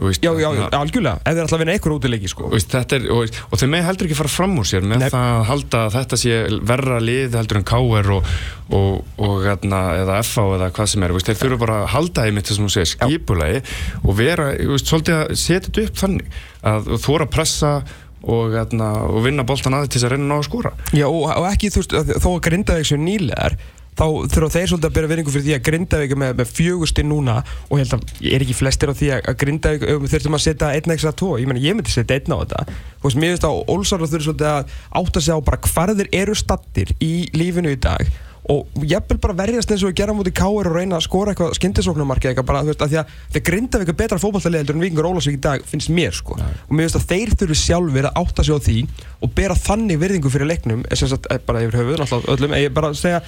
veist, já, já, já, þarna- algjörlega, ef þeir ætla að vinna einhver útileiki sko. veist, er, og, og þeir með heldur ekki fara fram úr sér með Nei. það að halda að þetta sé verra lið heldur en KR og, og, og hérna, eða FA eða hvað sem er veist, þeir þurfa bara að halda í mitt þessum þú segir skipulagi og vera svolítið að setja þetta upp þannig að þóra að pressa og, hérna, og vinna boltan aðeins til þess að reyna að ná að skora Já, og, og ekki, þú veist, að- þó að Grindavík séu nýlegar þá þurfa þeir svolítið að bera veringu fyrir því að Grindavík með, með fjögusti núna og ég held að ég er ekki flestir á því að Grindavík við þurfum að setja einn ekstra tvo ég meina ég myndi setja einn á þetta. Þú veist, mér finnst að Olsar þurfa svolítið að átta sig á bara hvar þeir eru stattir í lífinu í dag og jafnvel bara verjast eins og gera mútið káir og reyna að skora eitthvað skindisóknumarki eitthvað bara, þú veist, að því að þeir Grindavík er betra fótballtalið heldur en Víkingur Ólafsvík í dag finnst mér sko. Og mér finnst að þeir þurfi sjálfur að átta sig á því og bera þannig virðingu fyrir leiknum er sem sagt eh, bara yfir höfuð náttúrulega öllum. Ég bara að segja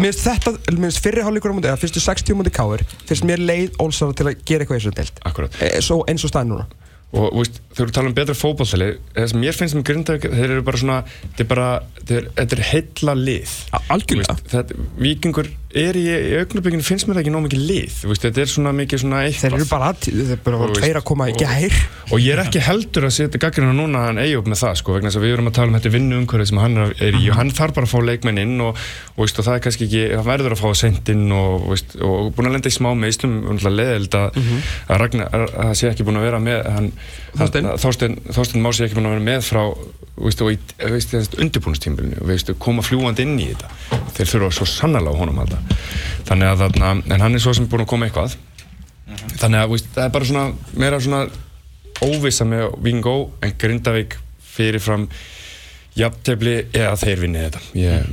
mér finnst þetta, mér finnst fyrri hálfleikur á mútið eða fyrstu 60 mútið káir finnst mér leið Ólsara til að gera eitthvað e, svo eins og og veist, þegar við tala um betra fótballtali það sem mér finnst um Grindavík þeir eru bara svona, þetta er er, heilla lið algjörlega. Víkingur er í, í augnabygginu finnst mér ekki nóg mikið lið veist, þetta er svona mikið svona eitthvað. Þeir eru bara að, þeir eru bara tveir að koma í gær. og ég er ekki heldur að setja gaggrina núna hann eigi upp með það sko, vegna þess að við erum að tala um þetta vinnu umhverfið sem hann er í og hann þarf bara að fá leikmenn inn og, og, veist, og það er kannski ekki, hann verður að fá sent inn og, veist, og búin að lenda í smá meðslum og leðild að, að, Ragnar, að það sé ekki búin að vera með hann, Þorsteinn. að- Þorsteinn Þorsteinn má sé ekki búin að vera með frá veist, og í undirbúinustímbilinu og veist, koma fljúandi inn í þetta. Þeir þurfa svo sannlega á honum að þannig að þarna, en hann er svo sem búin að koma eitthvað. Þannig að veist, það er bara svona meira svona óvissa með Vingó en Grindavík fyrirfram jafntefli eða þeir vinni þetta. Ég,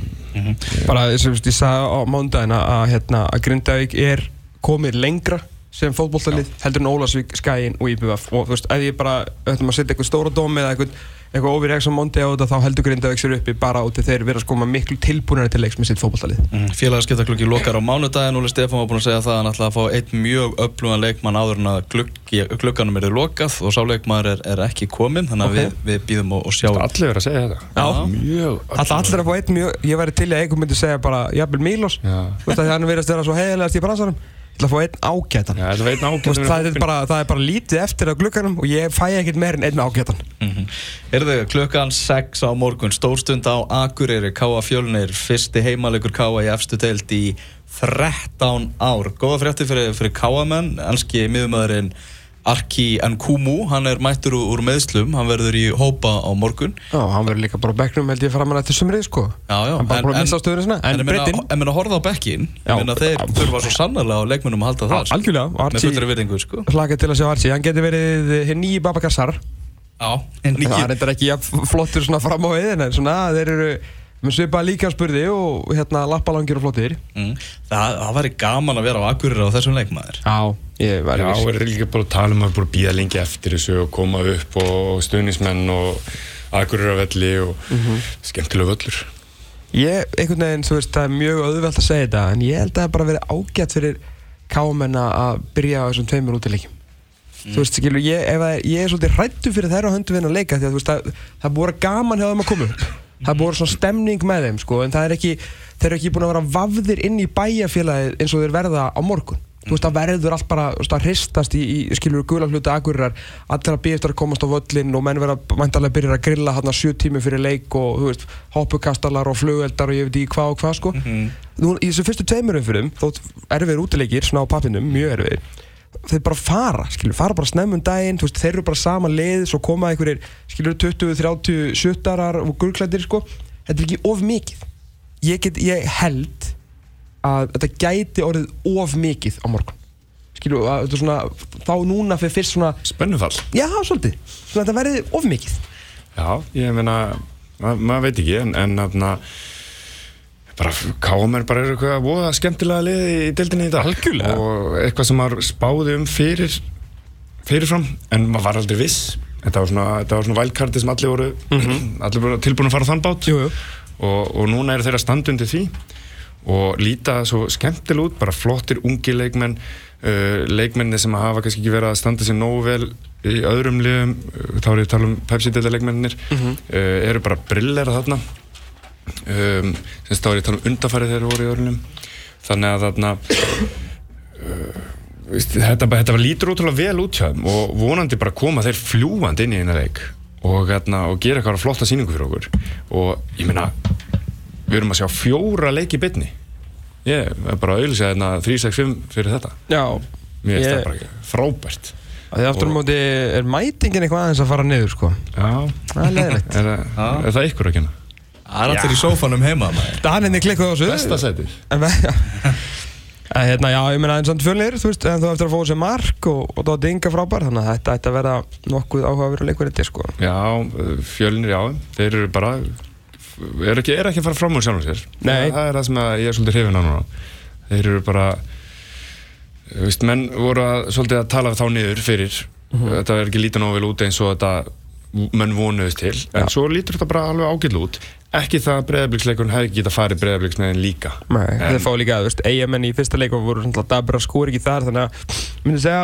bara sem ég sagði á mándaginn að, hérna, að Grindavík er komið lengra sem fótbolltalið heldur en Ólasvík, Skæin og IBF og þú veist, ef ég bara ætlum að setja eitthvað stóra dóm eða eitthvað, eitthvað overreaction Monday á þetta þá heldur Grindavík sér uppi bara út þeir vera sko með miklu tilbúinari til leiks með sitt fótballtalið Mm, Félagaskiptaklukki lokar á mánudaginn. Óli Stefán var búinn að segja það að hann ætlaði að fá einn mjög öflugan leikmann áður en að gluggi, glugganum er lokað og sá leikmaður er, er ekki kominn þannig að Ok. við, við býðum og, og sjáum Allir verið að segja þetta. Já. Mjög Alltaf allir að fá einn mjög, ég væri til í að einhver myndi segja bara jafnvel Mílos, veist að hann verðast vera svo heiðilegast í bransanum, að fá einn ágætan. Veit Þú veist, nákvæmlega það, er bara, það er bara lítið eftir á glugganum og ég fæ ekkert meir en einn ágætan. Mm Erðu klukkan 6 á morgun stórstund á Akureyri. Káa Fjölnir, fyrsti heimalegur Káa í efstu deild í 13 ár. Góða frétti fyrir, fyrir Káamenn enski miðumöðurinn Arki Nkumu, hann er mættur úr, meðslum hann verður í hópa á morgun. Já, hann verður líka bara á bekknum held ég fram að þetta sumrið sko. Já, já, Hann bara búin að missa stöðuna sinna, en en ég meina- Bretinn- en meina horfða á bekkin ég meina þeir þurfa svo sannarlega á leikmennum að halda það sko. Algjörlega, og með fullri virðingu sko. hlakað til að sjá Archie, hann getur verið hinn nýji Babakassar Já, en Það er ekki þetta ekki jafn flottur svona fram á við en svona þeir eru með svipa líka spurði og hérna lappalangir og flottir. Mm, það, það væri gaman að vera á Akureyri á þessum leikmaður. Já, ég væri Já, við erum líka bara að tala um að býða lengi eftir þessu og koma upp og stuðnismenn og akureyravelli og skemmtilega völlur. Ég, einhvern veginn, þú veist, það er mjög auðvelt að segja þetta en ég held að það er bara verið ágætt fyrir káamenn að byrja á þessum tveimur útileikjum. Þú veist, skilur, ég, ef að, ég er svolítið hrættu fyrir þeirra höndum við að leika því að þú veist, það, það búið að gaman hjá þeim að koma upp Það er að vera svona stemning með þeim, sko en það er ekki, þeir eru ekki búin að vera vafðir inn í bæjarfélagið eins og þeir verða á morgun. Þú veist, það verður allt bara að hristast í, í skilur gula hluti akurirar allir að býja eftir að komast á völlin og menn vera mæntalega byrjar að grilla hann sjö tími fyrir leik og þú veist, hoppukastalar og flugeldar og ég veit ekki hvað og hvað sko. Nú, í þessu fyrstu tveimur umfyrum þótt erfiðir útileikir, svona á pappinum, mjög erfiðir þeir bara fara, skilur, fara bara snemmum daginn, þú veist, þeir eru bara sama lið svo koma einhverjir, skilur, 20-30 sjuttarar og gurklættir, sko. Þetta er ekki of mikið. Ég, get, ég held að þetta gæti orðið of mikið á morgun. Skilur, að þetta er svona þá núna fyrir fyrst svona, Spennufall. já, svolítið. Svona þetta verði of mikið. Já, ég meina, ma maður veit ekki, en, en þarna, bara káamenn bara eru eitthvað voða skemmtilega liði í deildinni í dag. Algjörlega. Og eitthvað sem maður spáði um fyrir, fyrirfram, en maður var aldrei viss. Þetta var svona, þetta var svona vælkarti sem allir voru, allir voru tilbúin að fara þann bát. jú, jú. og, og núna eru þeirra standundi því og líta svo skemmtilega út bara flottir ungi leikmenn uh, leikmenni sem hafa kannski ekki verið að standa sér nógu vel í öðrum liðum þá er ég að tala um Pepsi-delta leikmennir uh, eru bara brillera þarna um, er ég að tala um undarfærið þegar voru í öðrunum þannig að þarna uh, veist, þetta, bara- þetta var lítur ótrúlega vel út hjá þeim og vonandi bara koma þeir fljúandi inn í eina leik og, hérna, og gera eitthvað flotta sýningu fyrir okkur. Og ég meina við erum að sjá fjóra leiki í bytni ég er bara að auðvitað hérna 365 fyrir þetta. Já, mér finnst Ég- það bara frábært. Að því aftur á móti er mætingin eitthvað aðeins að fara niður, sko. Já, það er leðilegt er, það- er það ykkur að kenna? Það er allir í sófanum heima maður. Daninni klikkuð á þessu. Besta sætið. En ve- En hérna, já, ég meina eins og fjölnir, þú veist, en þú eftir að fá sér mark og, og Dóti Inga frábær, þannig að þetta ætti að vera nokkuð áhugaverður leikur þetta, sko. já, fjölnir já, þeir eru bara er ekki, er ekki að fara fram úr sjálfum sér. Nei. það er það sem að ég er svolítið hrifin á núna. Þeir eru bara þú veist, menn voru að, svolítið að tala þá niður fyrir. Þetta er ekki lítið nógu vel út eins og þetta menn vonuðist til, en svo lítur þetta bara alveg ágætlu út. Ekki það að breyðabliksleikurinn hefði getað farið breyðabliksmegin líka. Nei, En- þeir fá líka, þú veist, eigamenn í fyrsta leikum voru svona dabra skóri ekki þar, þannig að, myndi segja,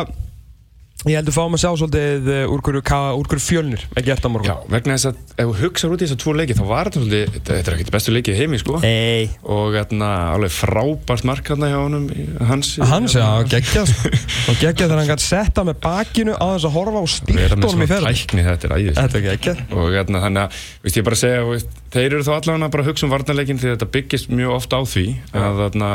ég heldur fáum að sjá svolítið eh, úr hverju, hverju fjölnir er gert á morgun. Já, vegna þess að ef þú hugsaður út í þessar tvo leiki þá var þetta svolítið, þetta er ekkert bestu leikið í heimi sko Ei, og hérna, alveg frábært mark hérna hjá honum hans hans, já, geggjað, sko. og geggjað þegar hann gæti setta með bakinu á þess að horfa og vera stýrt með honum í svona ferð. tækni þetta er æðist Þetta er geggjað. og hérna, þannig að, veist ég bara að segja veist, þeir eru þá allavega bara að hugsa um varnarleikin því þetta byggist mjög oft á því að þarna,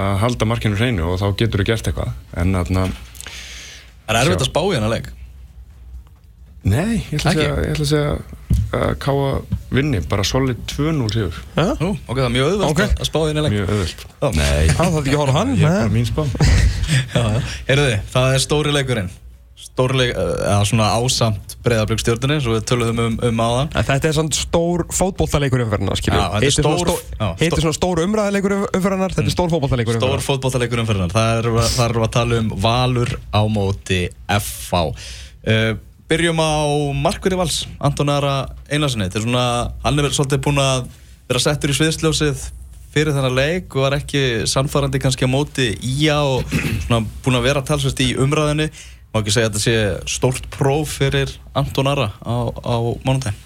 Það er erfitt að spá í hana leik. Nei, ég ætla að segja, ég ætla að segja að Káa vinni, bara solid 2-0 sigur, Já, Nú, ok, það er mjög auðvelt Ok. að- að spá í hana leik. Mjög öðvöld Já. nei, hann þarf ekki að horfa á hann, ég er nei. bara mín spá. Já, já. Heyrðu þið, það er stóri leikurinn Stóri leik, eða svona ásamt breyðablökstjórnunni, svo við töluðum um, um áðan En þetta er svona stór fótboltaleikur umferðarnar, skilju. Já, þetta er svona stór- stór- svona stór umræðileikur umferðarnar, þetta er stór fótboltaleikur Stór umferðarnar. fótballtaleikur umferðinar Það er, það er að tala um Valur á móti FH uh, byrjum á markverði vals, Anton Ara Einarssoni. Þetta er svona, hann er vel svolítið búinn að vera settur í sviðsljósið fyrir þennan leik og var ekki sannfærandi kannski á móti í og svona búinn að vera talsvist í umræðinu. Má ekki segja að þetta sé stórt próf fyrir Anton Ara á, á mánundaginn.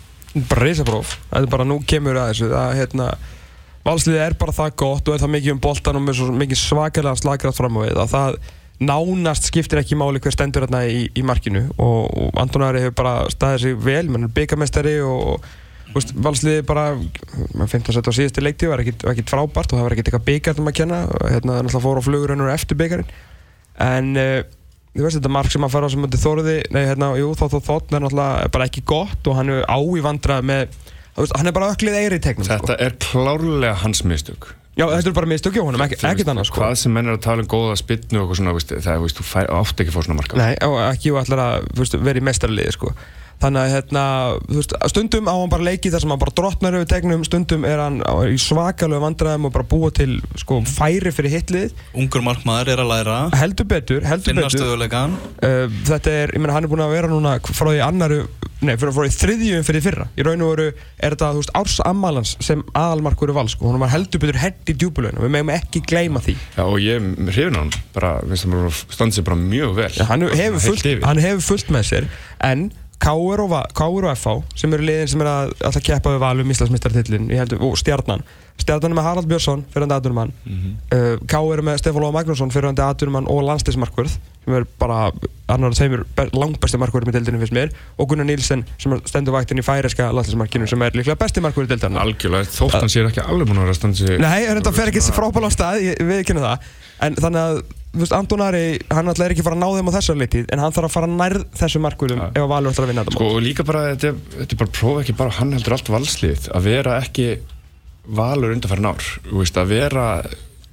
bara reysapróf þetta er bara nú kemur að þessu. Það, hérna, valsliðið er bara það gott og er það mikið um boltan og mikið svakalega slagrætt fram á við að það nánast skiptir ekki máli hver stendur hérna í, í markinu. Og, og Anton Ari hefur bara staðið sig vel mann er byggamestari og, veist, valsliðið bara 15 sett á síðusti leiktíð var ekkit frábært og það var ekkit eitthvað byggarnum að kenna. Hérna það náttúrulega fór á flugurinn og eftir byggarinn en uh, þú veist þetta mark sem hann fara á sem myndi Þóriði nei hérna, jú, þó þó þótt er náttúrulega bara ekki gott og hann er á í vandrað með veist, hann er bara öklið eiri í tegnum sko. Þetta er klárlega hans mistök Já, þetta er bara mistök honum, ekki, Þú ekkert annað sko. Hvað sem menn er að tala um góða spinnu og svona, veist, það er, veist, þú fær, átt ekki að fá svona marka Nei, og ekki og ætlar að í mestarliði sko. Þannig að hérna, veist, stundum á hann bara leiki þar sem hann bara drottnar yfir tegnum, stundum er hann í svakalegu vandræðum og bara búa til sko, færi fyrir hitlið. Ungur markmaður er að læra, Heldur betur, heldur finna betur. stöðuleikan. Uh, þetta er, ég meina, hann er búin að vera núna frá því annaru, nei, frá, því þriðjum fyrir fyrra. Í raun og veru er þetta, veist, árs ammalans sem aðalmarkur er vals, sko. Hún var heldur betur hend í djúbulöginu. Við megum ekki gleyma því. Já, og ég hrifin á hann, bara, veist það, standi sér bara mjög vel Já, hann, hefur fullt, hann hefur fullt með sér en K.R. og, og FH sem eru liðin sem er að alltaf keppa við valum Íslandsmeistartillin og Stjarnan Stjarnan er með Harald Björnsson fyrirhandi atvinnumann mm Mhm. uh, K.R. er með Stefán Lóa Magnússon fyrirhandi atvinnumann og landslismarkvörð sem er bara annar af þeimur langbæsti markvörðum í deildinu finnst mér og Gunnar Nílsen sem stendur vaktin í færiska landslismarkinu sem er líklega besti markvörð í deildinu Algjörlega, þótt hann sér ekki alveg búin að vera að standa sér Nei, þetta fer ekki frábæla á stað, ég, við kynna það En þannig að, þú veist, Anton Ari, hann alltaf er ekki að fara að ná þeim á þessar litið En hann þarf að fara nærð þessu markverðum Ja. ef að Valur ætlar að vinna þetta Sko, og líka bara, þetta er, þetta er bara prófa ekki bara hann heldur allt valslið að vera ekki valur undanfærin ár þú veist, að vera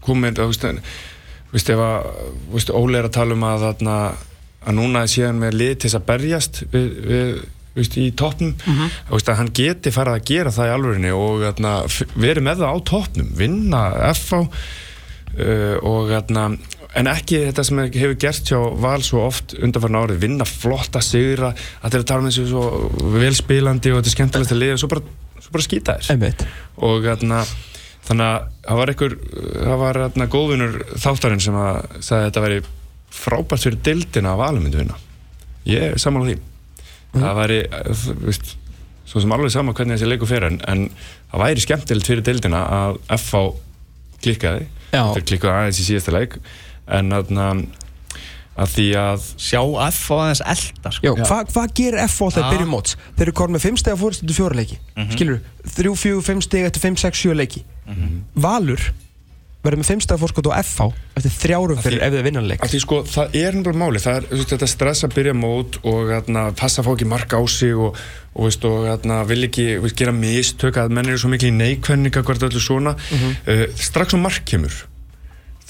komin, þú veist, þú veist ef að þú veist, Óli er að tala um að þarna, að núna sé hann með lið til þess að berjast við, við þú veist, í toppnum þú veist, að hann geti farið að gera það í alvörinni og þarna, f- verið með það á toppnum vinna FH uh, og þarna en ekki þetta sem hefur gert hjá Val svo oft undanfarn árið, vinna flotta sigra að þeirra tala með þessu svo velspilandi og þetta er skemmtilegt að liða og svo bara, svo bara skýta þér og þarna þannig að það var einhver það var þarna góðvinur þáttarinn sem að sagði að þetta væri frábært fyrir dildina að Valur myndi vinna. Ég er saman á því það væri, þú veist svo sem alveg sama hvernig þessi leikur fyrir en, en það væri skemmtilegt fyrir dildina að FH klikkaði þeir klikkaði aðeins í síðasta leik en þarna að því að Sjá F á aðeins elda, sko. Já, hvað hva gerir FH þegar Já. byrjum móts? Þeir eru korn með 5 steg að eftir fjóra leiki Mhm. Skilur, 3, 4, 5 steg eftir 5, 6, 7 leiki Mhm. Valur verður með 5 steg að fórskot á FH eftir þrjárum fyrir ef þið vinna leik. Af því sko, það er náttúrulega máli, það er veist, þetta stress að byrja mót og hérna, passa að fá ekki marka á sig og, og, veist, og hérna, vil ekki veist, gera mistök að menn eru svo mikið í neikvenninga hvert öllu svona. Uh, strax og mark kemur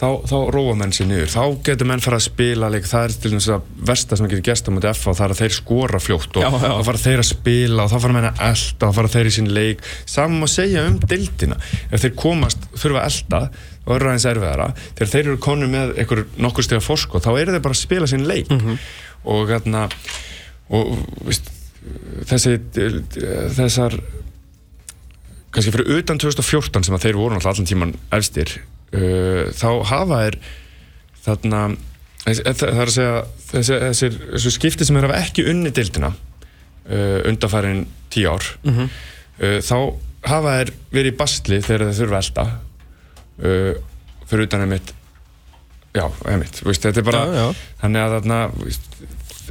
þá, þá róa menn sér niður. Þá getur menn fara að spila leik, það er til dæmis að versta sem getur gæst á mútið F og það er að þeir skora fljótt og þá fara þeir að spila og þá fara menn að elda og fara þeir í sín leik. Saman að segja um deildina. Ef þeir komast, þurfa að elda og eru aðeins erfiðara, þegar þeir eru konu með einhver nokkur steg að forsko, þá eru þeir bara að spila sín leik. Og hérna og veist, þessi þessar kannski fyrir utan 2014 sem að þeir voru allan tíman efstir uh, þá hafa þeir þarna þess- það er að segja þessi, þessir, þessi skipti sem er hafa ekki unni dildina uh, undanfærin tíu ár uh, þá hafa þeir verið í bastli þegar þeir þurfa að elda uh, fyrir utan einmitt já, einmitt, veist, þetta er bara Já, já. þannig að þarna veist,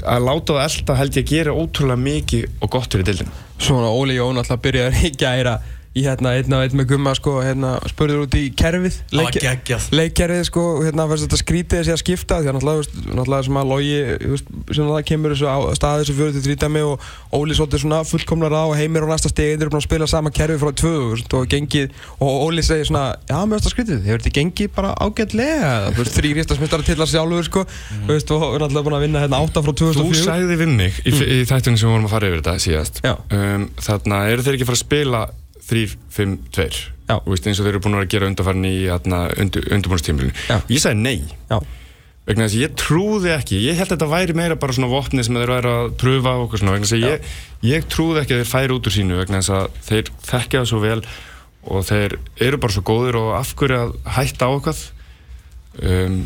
að láta það elda held ég að gera ótrúlega mikið og gott fyrir dildina Svona Óli Jón alltaf byrjaði í gæra í hérna einn og einn með gumma sko hérna spurður út í kerfið. Leikkerfið sko hérna fannst þetta skrítið þessi að skipta því að náttúrulega, náttúrulega sem að logi sem það kemur þessu á staði þessu 43 dæmi og Óli svolítið svona fullkomlar á og heimir á næsta stegi þeir eru búin að spila sama kerfið frá 2000 og gengið og Óli segir svona já mér finnst það skrítið hefur þetta gengið bara ágætlega? Þú veist þrýr ístasmyndar til að sjálfur sko þú veist og náttúrulega búin að vinna hérna 8 frá Þú 2004 sagði við mig í, í þættunum sem við vorum að fara yfir þetta síðast Já. um, Þarna eru þeir ekki að fara að spila 3-5-2 Já. Þú veist eins og þeir eru búin að gera undarfærin í hérna, Já. Ég sagði nei. Já. Vegna þess að ég trúði ekki ég held að þetta væri meira bara svona vopni sem þeir væri að pröfa okkur svona vegna þess að ég, ég trúði ekki að þeir færi út úr sínu vegna þess að þeir þekkja það svo vel og þeir eru bara svo góðir og af hverju að hætta á okkar um,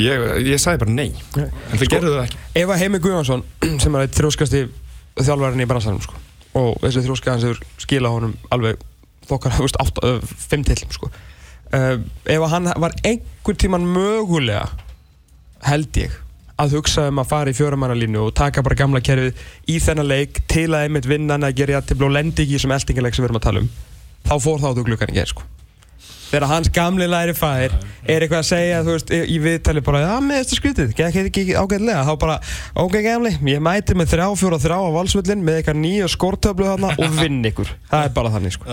ég, ég sagði bara nei. En þeir gerðu það ekki. Ef að Heimi Guðjónsson sem er þrjóskasti þjálfærin í bransanum sko, og þessi þrjóska hans hefur skilað honum alveg þokkar, átt, uh, fimm til sko. uh, ef að hann var einhvern tíman mögulega held ég að hugsa um að fara í fjóramannalínu og taka bara gamla kerfið í þennan leik til að einmitt vinna hann að gera jættibli og lendi ekki í þessum eldingarleik sem við erum að tala um þá fór þá þú glukkan ekki sko. Þegar hans gamli læri fæðir er eitthvað að segja þú veist, í viðtali bara að með þetta skrítið, gekk ekki ágæðlega þá bara, ok gamli, ég mæti með þrjá, fjóra, þrjá á valsvöllin með eitthvað nýja skortöflu þarna og vinn ykkur. Það er bara þannig sko.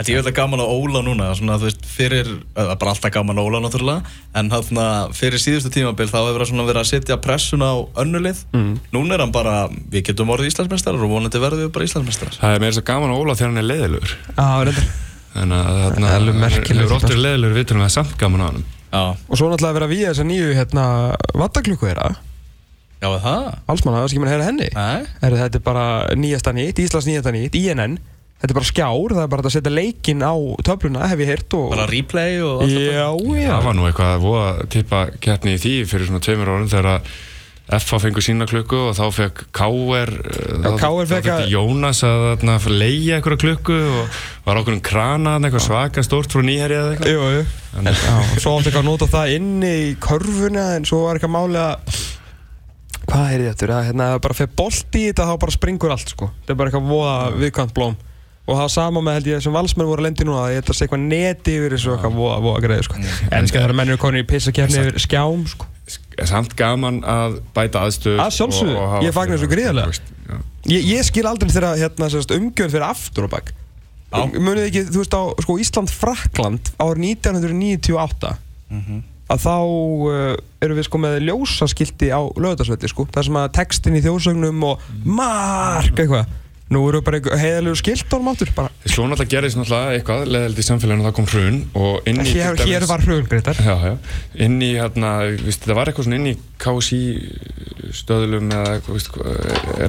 Þetta vil að gaman á Óla núna svona, þú veist, fyrir, það er bara alltaf gaman á Óla náttúrulega, en þarna fyrir síðustu tímabil þá hefur það verið að setja pressuna á önnulið, mm. núna er hann bara við getum orðið Íslandsmeistarar og vonandi verðum við bara Íslandsmeistarar það er að er Já, þannig að Það er þarna alveg merkilegt. hefur oft verið leiðilegur vitur það er samt gaman á hann Já, og svo náttúrulega að við þessa nýju hérna, vattaklukku þeirra. Já er það? Valsmanna, það er ekki mann að heyra henni. Er, þetta er bara nýjasta nýtt, Íslands nýjasta nýtt INN, þetta er bara skjár það er bara að setja leikinn á töfluna hef ég heyrt og Bara replay og allt þetta? já, já, það var nú eitthvað að voða tippa keppni í því fyrir svona tveimur árum þegar að FH fengur sína klukku og þá fekk KR KR fékk að- Jónas að leia einhverja klukku og var okkur um krana eitthvað svaka stórt frá nýherja eða eitthvað. Jú, jú. En, svo átti eitthvað að nota það inni í körfuna en svo var eitthvað máli að hvað er þetta, að hérna, ef bara fyrir bolt í þetta þá bara springur allt sko. Þetta er bara eitthvað voða viðkvæmt blóm. Og það var sama með held ég sem valsmenn voru að lendi núna að þetta sé eitthvað neti yfir þessu eitthvað voða, voða greið sko. En skæð þegar menn eru komin í pissakefni yfir skjám sko. er samt gaman að bæta aðstöð Að sjálfsögðu. og- og Ég fagna þessu gríðarlega. Já. Ég, ég skil aldrei þegar hérna, umgjörð fyrir aftur og bakk. Munið ekki, þú veist á sko, Ísland-Frakland árið 1998 að þá uh, erum við sko með ljósaskilti á lögðarsvelli sko þar sem að textin í þjóðsögnum og mark eitthvað Nú eru bara heiðalegu skilt á áttur bara. Svo náttúrulega gerðist náttúrulega eitthvað leðildi í samfélaginu og það kom hrun og inn í Hér, hér dæmis- var hröðungreitar Já, já, inn í hérna, víst, það var eitthvað svona inn í KSI stöðlum eða hvað,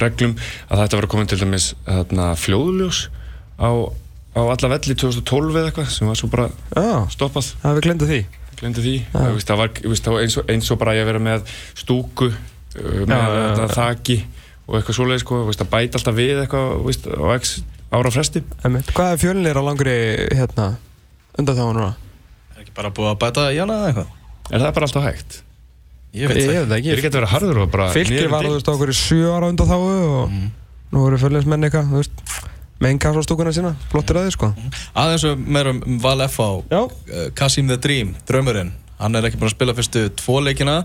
reglum að þetta var að koma til dæmis hérna, fljóðljós á, á alla velli 2012 eða eitthvað sem var svo bara Já, stoppað, það hefur glemdu því. Glemdi því. Það, víst, það var eins, og, eins og bara að vera með stúku uh, með Já, og eitthvað svoleið sko, víst, að bæta alltaf við eitthvað víst, á x ára fresti. Hvað er fjölinir á langri hérna undan þá núna? Er ekki bara búið að bæta Jana eða eitthvað? er það bara alltaf hægt? Ég veit Ég það það Ég er ekki ekki að vera harður og bara Fylgir um var þú veist á okkur í sjö ára undan þá og nú eru fjölinsmenn eitthvað þú veist með einn kassa á stúkuna sína flottir að þið sko Aðeins um meira um Val F.A. Já Uh, Kasim the Dream, draumurinn Hann er ekki búin að spila fyrstu tvo leikina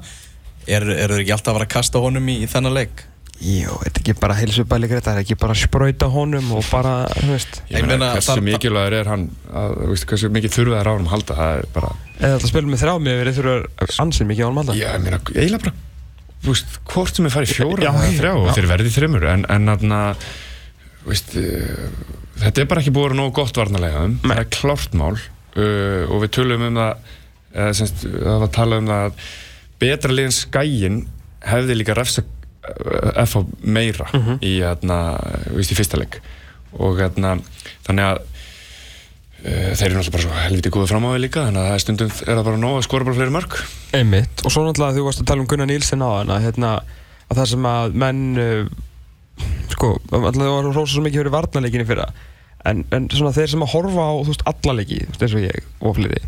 Er, er þeir ekki alltaf að fara að kasta honum í, í þennan leik? Jú, þetta er ekki bara heilsubæli það er ekki bara að sprauta honum og bara, þú veist. Ég meina, hversu það- mikilvægur er hann að, þú veist, hversu mikið þurfa þær á hann að halda það er bara, eða alltaf spilum með þrjá með við þurfum ansinn mikið á hann alltaf ég meina, eiginlega bara þú veist, hvort sem er farið fjóra Já, eða já, þrjá og já. þeir verði þreymur en, en þú veist uh, þetta er bara ekki búið að vera nógu gott varnarlega um, það er klárt mál uh, og við tölum um það eða, semst, það var að tala um það að betra liðin skæin hefði líka refsa FH meira í, hérna, veist, í fyrsta leik. Og hérna, þannig að Uh, þeir eru náttúrulega bara svo helviti góðu fram á því líka þannig að stundum er það bara nóg að skora bara fleiri mörg Einmitt, og svo náttúrulega þú varst að tala um Gunnar Nílsen á hann að, hérna, að það sem að menn uh, sko, alltaf það var rosa svo mikið fyrir varnarleikinni fyrra. En, en svona þeir sem að horfa á veist, alla veist, eins og ég og fleiri,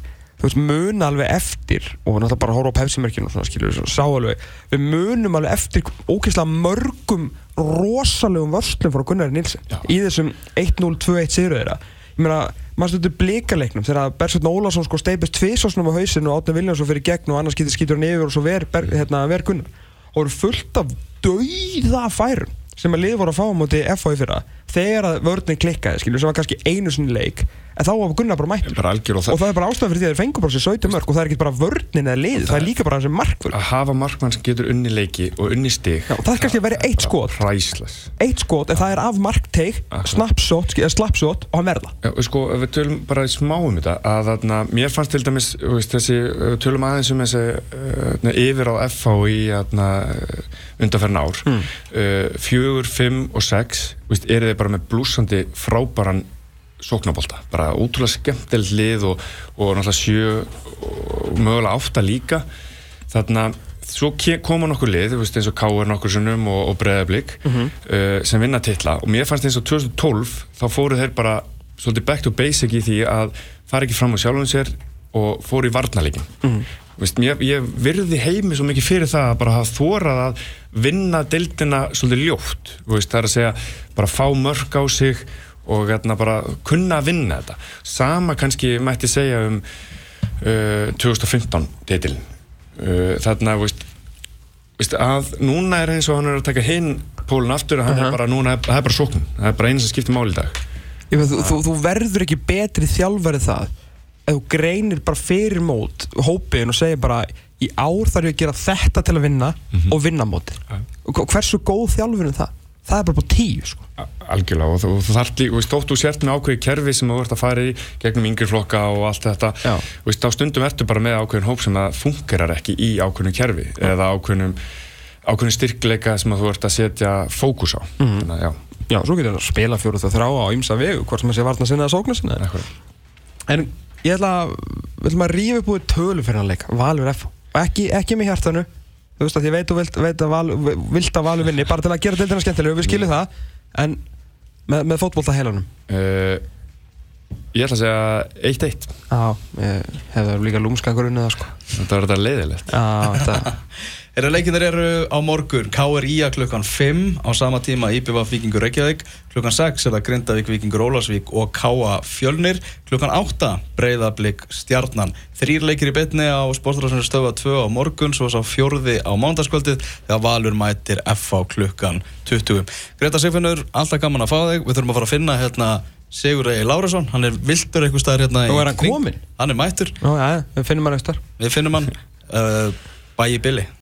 þú veist, mun alveg eftir og náttúrulega bara horfa á pepsimörkinu og svona skilur sá alveg, við munum alveg eftir ógeðslega mörgum rosalegum vörslum frá Gunnar Nílsen Já. í þessum 1-0, 2-1 sigur þeirra. Ég meina, maður stundur blíkaleiknum þegar Bersveit Ólason sko steipist tvisvarsnum á hausinu og Átni Viljánsson fyrir gegn og annars getur skýtur hann yfir og svo ver, ber, hérna, ver Gunnar. Og eru fullt af dauða færum sem að lið voru að fá á móti FH í fyrra þegar að vörðin klikkaði skilur sem var kannski einu sinni leik en þá var Gunnar bara mættur. Og og það er bara ástæðan fyrir því að þeir fengu bara sér 17 mörg og það er ekki bara vörðin eða liðið, það er líka bara þessi markvörð að hafa markmann sem getur unni leiki og unni stig Já, það er kannski að vera eitt skot. eitt skot en það er af markteig snapshot, slapshot og hann verða. Já, og sko, við tölum bara í smá um þetta að þarna, mér fannst til dæmis veist, þessi, tölum aðeins um þessi uh, yfir á FH í þarna, undanferðin ár mm. uh, fjögur, fimm og sex þú veist, eru þeir bara með blúsandi frábæran sóknabólta, bara ótrúlega skemmtilegt lið og, og náttúrulega sjö og mögulega átta líka. Þarna svo ke- koma nokkur lið, þú veist, eins og Káur nokkur sunnum og, og Breiðablík uh, sem vinna titla. Og mér fannst eins og 2012 þá fóru þeir bara svolítið back to basic í því að fara ekki fram á sjálfum sér og fóru í varnarleikin mm. Veist, mér, ég virði heimi svo mikið fyrir það að bara hafa þórað að vinna deildina svolítið ljótt veist, það er að segja, bara fá mörk á sig og hérna bara kunna að vinna þetta. Sama kannski mætti segja um uh, 2015 titilin uh, þarna veist, að núna er eins og hann er að taka hinn pólun aftur að hann er bara núna, það er bara sókn það er bara einu sem skiptir máli í dag. Ég þú, þú, þú verður ekki betri þjálfarið það ef þú greinir bara fyrir mót hópiðin og segir bara í ár þarf ég að gera þetta til að vinna og vinna móti og hversu góð þjálfur er það? Það er bara bara tíu sko. Algjörlega. Og þú, þú þarft líka, veist, þótt þú sért með ákveði kerfi sem þú ert að fara í gegnum yngri flokka og allt þetta Já. veist, þá stundum ertu bara með ákveðin hóp sem að fungerar ekki í ákveðinu kerfi eða ákveðinum ákveðin styrkleika sem þú ert að setja fókus á. Þannig að já, Já, svo getur það að spila fjóruð og þrá á ymsa vegu hvort sem það sé varna sinna að sókna sinna. En ég ætla að að rífa upp úr tölu fyrir hann leik Valur F. Og ekki, ekki með hjartanu. Þú veist að ég veit og vilt, veit að Valur, vilt að Valur vinni bara til að gera deildina skemmtilega og við skiljum það. En með, með fótbolta heilanum. Uh, ég ætla að segja 1-1 Já, hefði líka lúmskangur unnið það sko. Þetta var þetta leiðilegt. Já, þetta Eru leikinir eru á morgun. KRIA klukkan 5 á sama tíma IPVF Víkingur Reykjavík. Klukkan 6 er það Grindavík Víkingur Ólasvík og Káa Fjölnir. Klukkan 8 Breiðablík Stjarnan. Þrýr leikir í betni á sportrásunni stöfa 2 á morgun svo sá fjórði á mándaskvöldið þegar Valur mætir FH klukkan 20 Greta Sigfinnur, alltaf gaman að fá þig. Við þurfum að fara að finna hérna Sigur Egi Lárusson, hann er viltur eitthvað staðar hérna í Nú er hann kominn? Hann er mættur, Já, já, við finnum hann